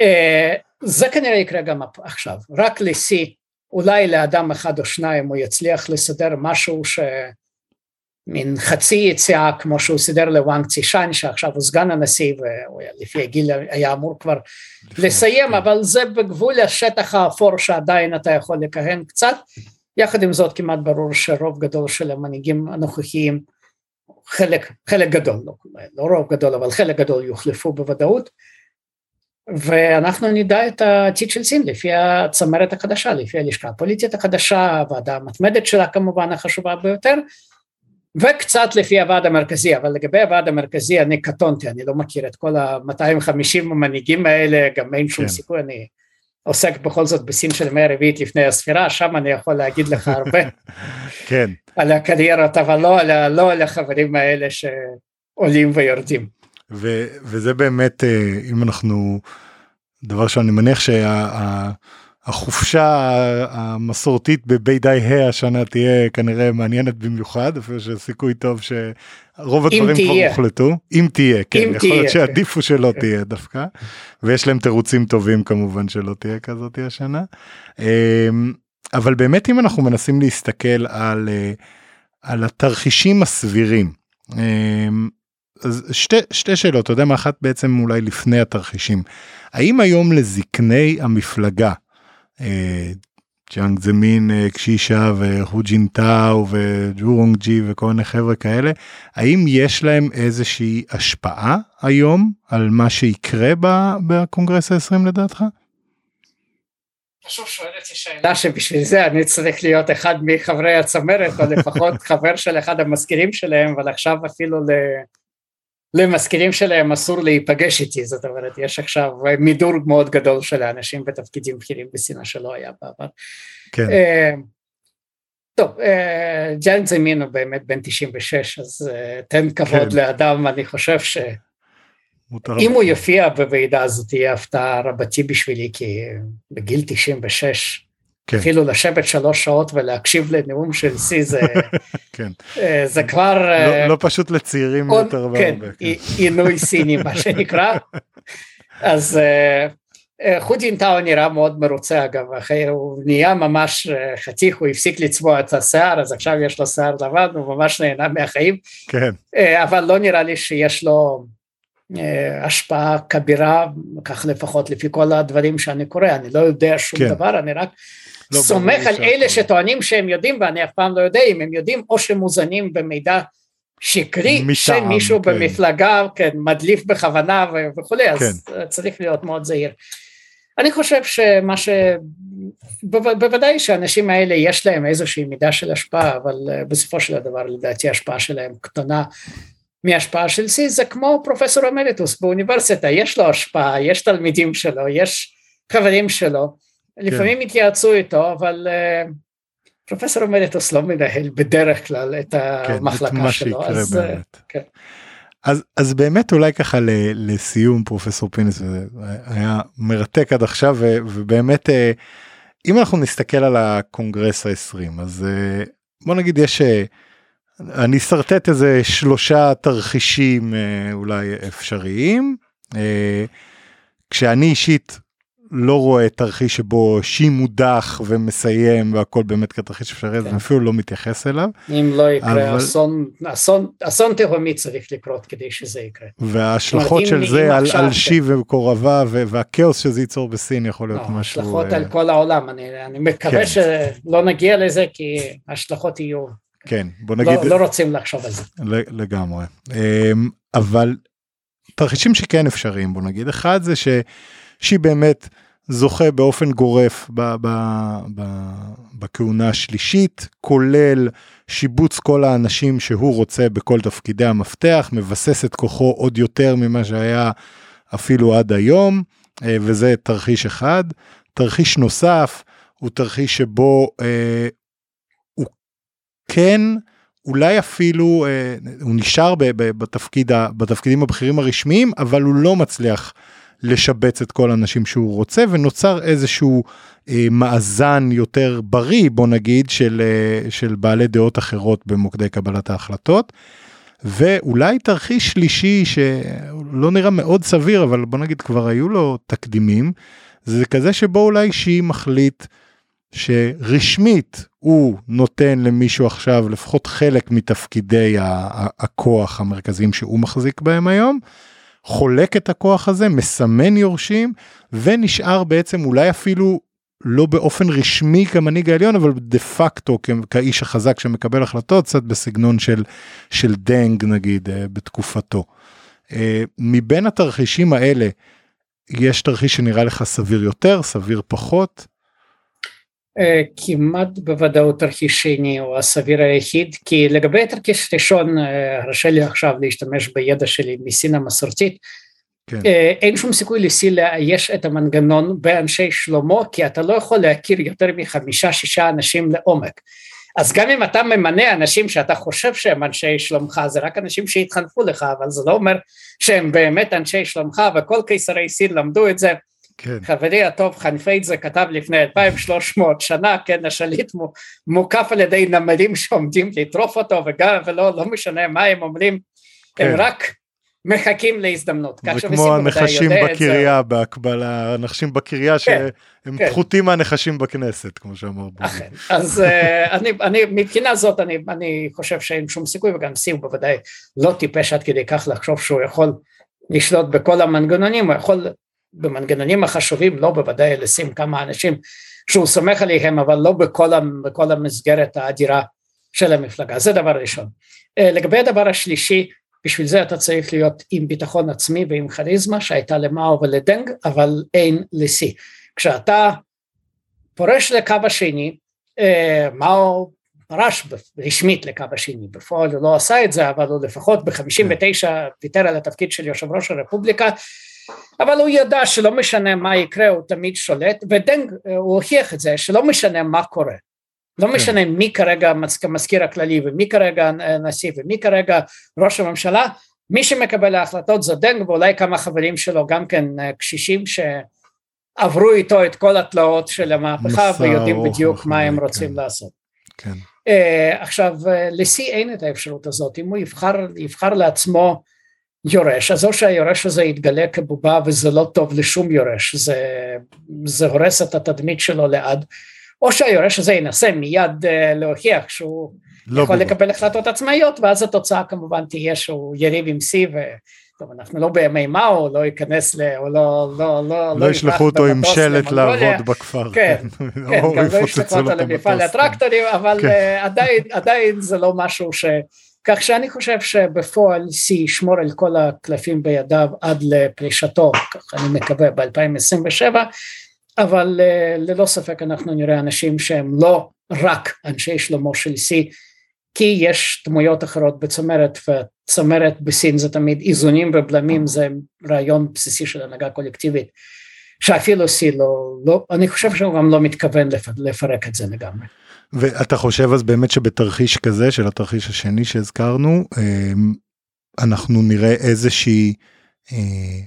אה, זה כנראה יקרה גם עכשיו, רק לשיא, אולי לאדם אחד או שניים הוא יצליח לסדר משהו ש... מין חצי יציאה כמו שהוא סידר לוואנג צישן שעכשיו הוא סגן הנשיא ולפי הגיל היה אמור כבר לסיים כן. אבל זה בגבול השטח האפור שעדיין אתה יכול לכהן קצת יחד עם זאת כמעט ברור שרוב גדול של המנהיגים הנוכחיים חלק, חלק גדול, לא, לא רוב גדול אבל חלק גדול יוחלפו בוודאות ואנחנו נדע את העתיד של סין לפי הצמרת החדשה, לפי הלשכה הפוליטית החדשה, הוועדה המתמדת שלה כמובן החשובה ביותר וקצת לפי הוועד המרכזי, אבל לגבי הוועד המרכזי אני קטונתי, אני לא מכיר את כל ה-250 המנהיגים האלה, גם אין שום כן. סיכוי, אני עוסק בכל זאת בסין של המאה הרביעית לפני הספירה, שם אני יכול להגיד לך הרבה כן. על הקריירות, אבל לא על, לא על החברים האלה שעולים ויורדים. ו- וזה באמת, אה, אם אנחנו, דבר שאני מניח שה... החופשה המסורתית בבית ה' השנה תהיה כנראה מעניינת במיוחד, אפילו שסיכוי טוב שרוב הדברים כבר הוחלטו. אם תהיה, כן, אם יכול תהיה, להיות שעדיף הוא שלא כן. תהיה דווקא, ויש להם תירוצים טובים כמובן שלא תהיה כזאת השנה. אמ, אבל באמת אם אנחנו מנסים להסתכל על, אה, על התרחישים הסבירים, אז שתי, שתי שאלות, אתה יודע מה אחת בעצם אולי לפני התרחישים. האם היום לזקני המפלגה אה, צ'אנג זמין קשישה וחוג'ין טאו וג'ורונג ג'י וכל מיני חבר'ה כאלה, האם יש להם איזושהי השפעה היום על מה שיקרה בקונגרס ה-20 לדעתך? פשוט שואל אותי שאלה שבשביל זה אני צריך להיות אחד מחברי הצמרת או לפחות חבר של אחד המזכירים שלהם אבל עכשיו אפילו למזכירים שלהם אסור להיפגש איתי זאת אומרת יש עכשיו מידור מאוד גדול של האנשים בתפקידים בכירים בסינא שלא היה בעבר. כן. אה, טוב, אה, ג'אן זמין הוא באמת בן 96 אז אה, תן כבוד כן. לאדם אני חושב ש... אם הוא יופיע בוועידה הזאת תהיה הפתעה רבתי בשבילי כי בגיל 96 כן. אפילו לשבת שלוש שעות ולהקשיב לנאום של שיא זה, כן. אה, זה כבר... לא, אה, לא פשוט לצעירים עוד, יותר כן, כן. עינוי סיני מה שנקרא. אז אה, חוג'ינטאו נראה מאוד מרוצה אגב, אחרי הוא נהיה ממש חתיך, הוא הפסיק לצבוע את השיער, אז עכשיו יש לו שיער לבן, הוא ממש נהנה מהחיים. כן. אבל לא נראה לי שיש לו השפעה כבירה, כך לפחות לפי כל הדברים שאני קורא, אני לא יודע שום כן. דבר, אני רק לא סומך על אלה שטוענים שהם יודעים ואני אף פעם לא יודע אם הם יודעים או שמוזנים במידע שקרי מטעם, שמישהו כן. במפלגה כן, מדליף בכוונה וכולי אז כן. צריך להיות מאוד זהיר. אני חושב שמה ש... בוודאי שהאנשים האלה יש להם איזושהי מידה של השפעה אבל אה, בסופו של דבר לדעתי ההשפעה שלהם קטנה מהשפעה של סי זה כמו פרופסור אמריטוס באוניברסיטה יש לו השפעה יש תלמידים שלו יש חברים שלו לפעמים כן. התייעצו איתו, אבל אה, פרופסור אמריטוס לא מנהל בדרך כלל את המחלקה כן, שלו. אז, אה, באמת. כן. אז, אז באמת אולי ככה ל, לסיום פרופסור פינס זה היה מרתק עד עכשיו ו, ובאמת אה, אם אנחנו נסתכל על הקונגרס ה-20 אז בוא נגיד יש אני אשרטט איזה שלושה תרחישים אולי אפשריים כשאני אישית לא רואה תרחיש שבו שי מודח ומסיים והכל באמת כתרחיש אפשרי, אז כן. אני אפילו לא מתייחס אליו. אם לא יקרה אבל... אסון, אסון, אסון תהומי צריך לקרות כדי שזה יקרה. וההשלכות של זה על, על שי כן. ומקורביו והכאוס שזה ייצור בסין יכול להיות לא, משהו. השלכות uh... על כל העולם, אני, אני מקווה כן. שלא נגיע לזה כי השלכות יהיו. כן, בוא לא- נגיד. לא, לא רוצים לחשוב על זה. לגמרי. אמ, אבל תרחישים שכן אפשריים בוא נגיד, אחד זה ש... שהיא באמת זוכה באופן גורף ב, בכהונה השלישית, כולל שיבוץ כל האנשים שהוא רוצה בכל תפקידי המפתח, מבסס את כוחו עוד יותר ממה שהיה אפילו עד היום, אה, וזה תרחיש אחד. תרחיש נוסף הוא תרחיש שבו אה, הוא כן, אולי אפילו אה, הוא נשאר ב, ב, בתפקיד, בתפקידים הבכירים הרשמיים, אבל הוא לא מצליח לשבץ את כל האנשים שהוא רוצה ונוצר איזשהו אה, מאזן יותר בריא בוא נגיד של, אה, של בעלי דעות אחרות במוקדי קבלת ההחלטות. ואולי תרחיש שלישי שלא נראה מאוד סביר אבל בוא נגיד כבר היו לו תקדימים זה כזה שבו אולי שהיא מחליט שרשמית הוא נותן למישהו עכשיו לפחות חלק מתפקידי הכוח המרכזיים שהוא מחזיק בהם היום. חולק את הכוח הזה, מסמן יורשים, ונשאר בעצם אולי אפילו לא באופן רשמי כמנהיג העליון, אבל דה פקטו כאיש החזק שמקבל החלטות, קצת בסגנון של, של דנג נגיד אה, בתקופתו. אה, מבין התרחישים האלה, יש תרחיש שנראה לך סביר יותר, סביר פחות? אה, כמעט בוודאות תרחיש שני הוא הסביר היחיד, כי לגבי התרחיש הראשון, אה, הרשה לי עכשיו להשתמש בידע שלי מסין המסורתית, כן. אה, אין שום סיכוי לסין לאייש את המנגנון באנשי שלמה, כי אתה לא יכול להכיר יותר מחמישה שישה אנשים לעומק. אז גם אם אתה ממנה אנשים שאתה חושב שהם אנשי שלומך, זה רק אנשים שהתחנפו לך, אבל זה לא אומר שהם באמת אנשי שלומך, וכל קיסרי סין למדו את זה. כן. חברי הטוב חנפייטזה כתב לפני 2300 שנה, כן, השליט מוקף על ידי נמלים שעומדים לטרוף אותו, וגם, ולא לא משנה מה הם אומרים, כן. הם רק מחכים להזדמנות. זה כמו הנחשים בקריה בהקבלה, הנחשים בקריה כן, שהם כן. פחותים מהנחשים בכנסת, כמו שאמר בובי. אכן, אז uh, אני, אני, מבחינה זאת אני, אני חושב שאין שום סיכוי, וגם סי הוא בוודאי לא טיפש עד כדי כך לחשוב שהוא יכול לשלוט בכל המנגנונים, הוא יכול במנגנונים החשובים, לא בוודאי לשים כמה אנשים שהוא סומך עליהם אבל לא בכל, בכל המסגרת האדירה של המפלגה זה דבר ראשון. לגבי הדבר השלישי בשביל זה אתה צריך להיות עם ביטחון עצמי ועם כריזמה שהייתה למאו ולדנג אבל אין לשיא. כשאתה פורש לקו השני מאו פרש רשמית לקו השני, בפועל הוא לא עשה את זה, אבל הוא לפחות ב-59 ויתר על התפקיד של יושב ראש הרפובליקה, אבל הוא ידע שלא משנה מה יקרה הוא תמיד שולט, ודנג הוא הוכיח את זה, שלא משנה מה קורה, לא כן. משנה מי כרגע המזכיר הכללי ומי כרגע הנשיא ומי כרגע ראש הממשלה, מי שמקבל ההחלטות זה דנג ואולי כמה חברים שלו גם כן קשישים שעברו איתו את כל התלאות של המהפכה ויודעים בדיוק מה הם רוצים כן. לעשות. כן. Uh, עכשיו לשיא אין את האפשרות הזאת, אם הוא יבחר, יבחר לעצמו יורש, אז או שהיורש הזה יתגלה כבובה וזה לא טוב לשום יורש, זה, זה הורס את התדמית שלו לעד, או שהיורש הזה ינסה מיד uh, להוכיח שהוא לא יכול בובה. לקבל החלטות עצמאיות, ואז התוצאה כמובן תהיה שהוא יריב עם שיא טוב, אנחנו לא בימי מאו, לא ייכנס ל... או לא... לא, לא, לא ישלחו אותו עם שלט לעבוד בכפר. כן, כן, גם לא ישלחו אותו למפעל הטרקטורים, אבל כן. עדיין, עדיין זה לא משהו ש... כך שאני חושב שבפועל סי ישמור על כל הקלפים בידיו עד לפרישתו, כך אני מקווה ב-2027, אבל uh, ללא ספק אנחנו נראה אנשים שהם לא רק אנשי שלמה של סי, כי יש דמויות אחרות בצמרת וצמרת בסין זה תמיד איזונים ובלמים זה רעיון בסיסי של הנהגה קולקטיבית שאפילו סי לא, לא אני חושב שהוא גם לא מתכוון לפרק את זה לגמרי. ואתה חושב אז באמת שבתרחיש כזה של התרחיש השני שהזכרנו אמ, אנחנו נראה איזושהי אה,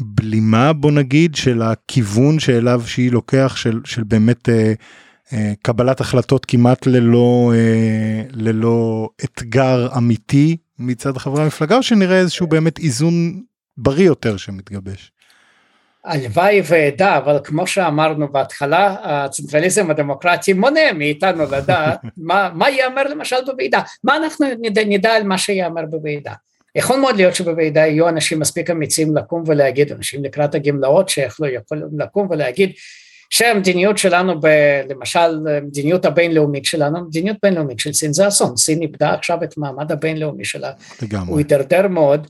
בלימה בוא נגיד של הכיוון שאליו שהיא לוקח של, של באמת אה, אה, קבלת החלטות כמעט ללא ללא אתגר אמיתי מצד חברי המפלגה או שנראה איזשהו באמת איזון בריא יותר שמתגבש. הלוואי ואדע אבל כמו שאמרנו בהתחלה הצנטרליזם הדמוקרטי מונע מאיתנו לדעת מה, מה ייאמר למשל בוועידה. מה אנחנו נדע, נדע על מה שיאמר בוועידה? יכול מאוד להיות שבוועידה יהיו אנשים מספיק אמיצים לקום ולהגיד אנשים לקראת הגמלאות שיכולו לקום ולהגיד שהמדיניות שלנו, ב, למשל המדיניות הבינלאומית שלנו, מדיניות בינלאומית של סין זה אסון, סין איבדה עכשיו את מעמד הבינלאומי שלה, לגמרי. הוא הידרדר מאוד,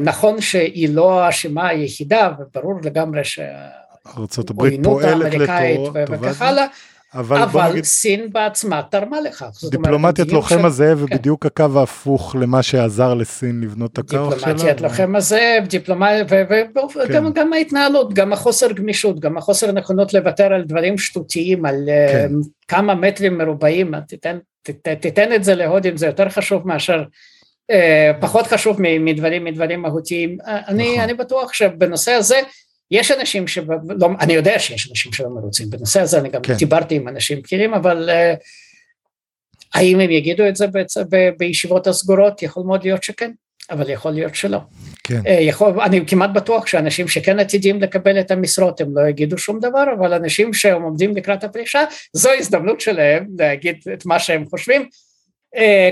נכון שהיא לא האשמה היחידה וברור לגמרי שהעוינות האמריקאית וכך הלאה, אבל, אבל נגיד... סין בעצמה תרמה לכך. דיפלומטיית לוחם של... הזאב כן. ובדיוק הקו ההפוך למה שעזר לסין לבנות את הכוח שלה. דיפלומטיית לוחם הזאב, דיפלומטיה, וגם כן. ההתנהלות, גם החוסר גמישות, גם החוסר נכונות לוותר על דברים שטותיים, על כן. uh, כמה מטרים מרובעים, תיתן, תיתן, תיתן את זה להודים, זה יותר חשוב מאשר, פחות חשוב מדברים, מדברים מהותיים. אני, נכון. אני בטוח שבנושא הזה, יש אנשים שלא, אני יודע שיש אנשים שלא מרוצים בנושא הזה, אני גם כן. דיברתי עם אנשים בכירים, אבל uh, האם הם יגידו את זה בישיבות הסגורות? יכול מאוד להיות שכן, אבל יכול להיות שלא. כן. Uh, יכול, אני כמעט בטוח שאנשים שכן עתידים לקבל את המשרות הם לא יגידו שום דבר, אבל אנשים שהם עומדים לקראת הפרישה, זו הזדמנות שלהם להגיד את מה שהם חושבים,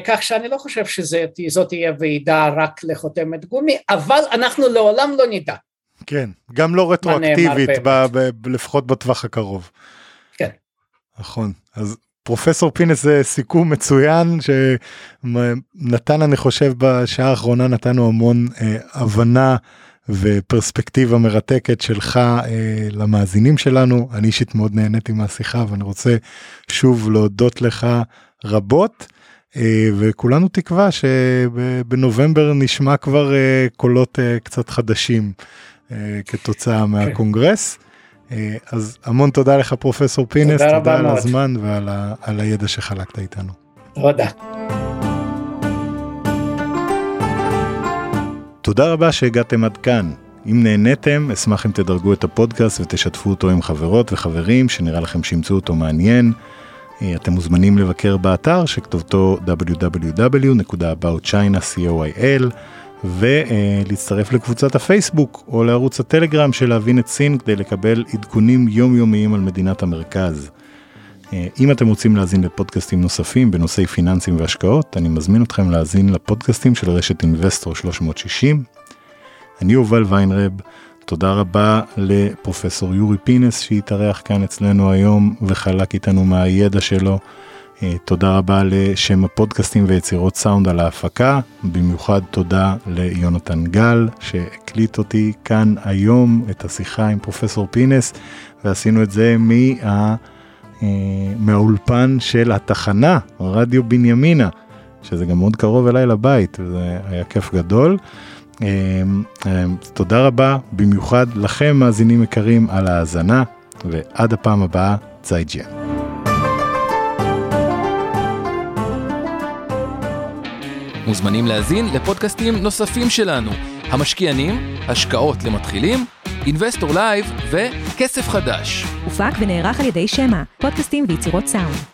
כך שאני לא חושב שזאת תהיה ועידה רק לחותמת גומי, אבל אנחנו לעולם לא נדע. כן, גם לא רטרואקטיבית, ב- ב- ב- לפחות בטווח הקרוב. כן. נכון, אז פרופסור פינס זה סיכום מצוין שנתן אני חושב בשעה האחרונה נתנו המון אה, הבנה ופרספקטיבה מרתקת שלך אה, למאזינים שלנו אני אישית מאוד נהניתי מהשיחה ואני רוצה שוב להודות לך רבות. אה, וכולנו תקווה שבנובמבר נשמע כבר אה, קולות אה, קצת חדשים אה, כתוצאה כן. מהקונגרס. אז המון תודה לך פרופסור פינס, תודה, תודה על מאוד. הזמן ועל ה, על הידע שחלקת איתנו. תודה. תודה רבה שהגעתם עד כאן. אם נהניתם, אשמח אם תדרגו את הפודקאסט ותשתפו אותו עם חברות וחברים שנראה לכם שימצאו אותו מעניין. אתם מוזמנים לבקר באתר שכתובתו www.aboutchina.coil. ולהצטרף לקבוצת הפייסבוק או לערוץ הטלגרם של להבין את סין כדי לקבל עדכונים יומיומיים על מדינת המרכז. אה, אם אתם רוצים להאזין לפודקאסטים נוספים בנושאי פיננסים והשקעות, אני מזמין אתכם להאזין לפודקאסטים של רשת Investor 360. אני יובל ויינרב, תודה רבה לפרופסור יורי פינס שהתארח כאן אצלנו היום וחלק איתנו מהידע שלו. אה, תודה רבה לשמע, פודקאסטים ויצירות סאונד על ההפקה, במיוחד תודה ליונתן גל שהקליט אותי כאן היום את השיחה עם פרופסור פינס ועשינו את זה מה, אה, מהאולפן של התחנה, רדיו בנימינה, שזה גם מאוד קרוב אליי לבית וזה היה כיף גדול. אה, תודה רבה במיוחד לכם מאזינים יקרים על ההאזנה ועד הפעם הבאה צייג'יאן. מוזמנים להזין לפודקאסטים נוספים שלנו, המשקיענים, השקעות למתחילים, Investor Live וכסף חדש. הופק ונערך על ידי שמע, פודקאסטים ויצירות סאונד.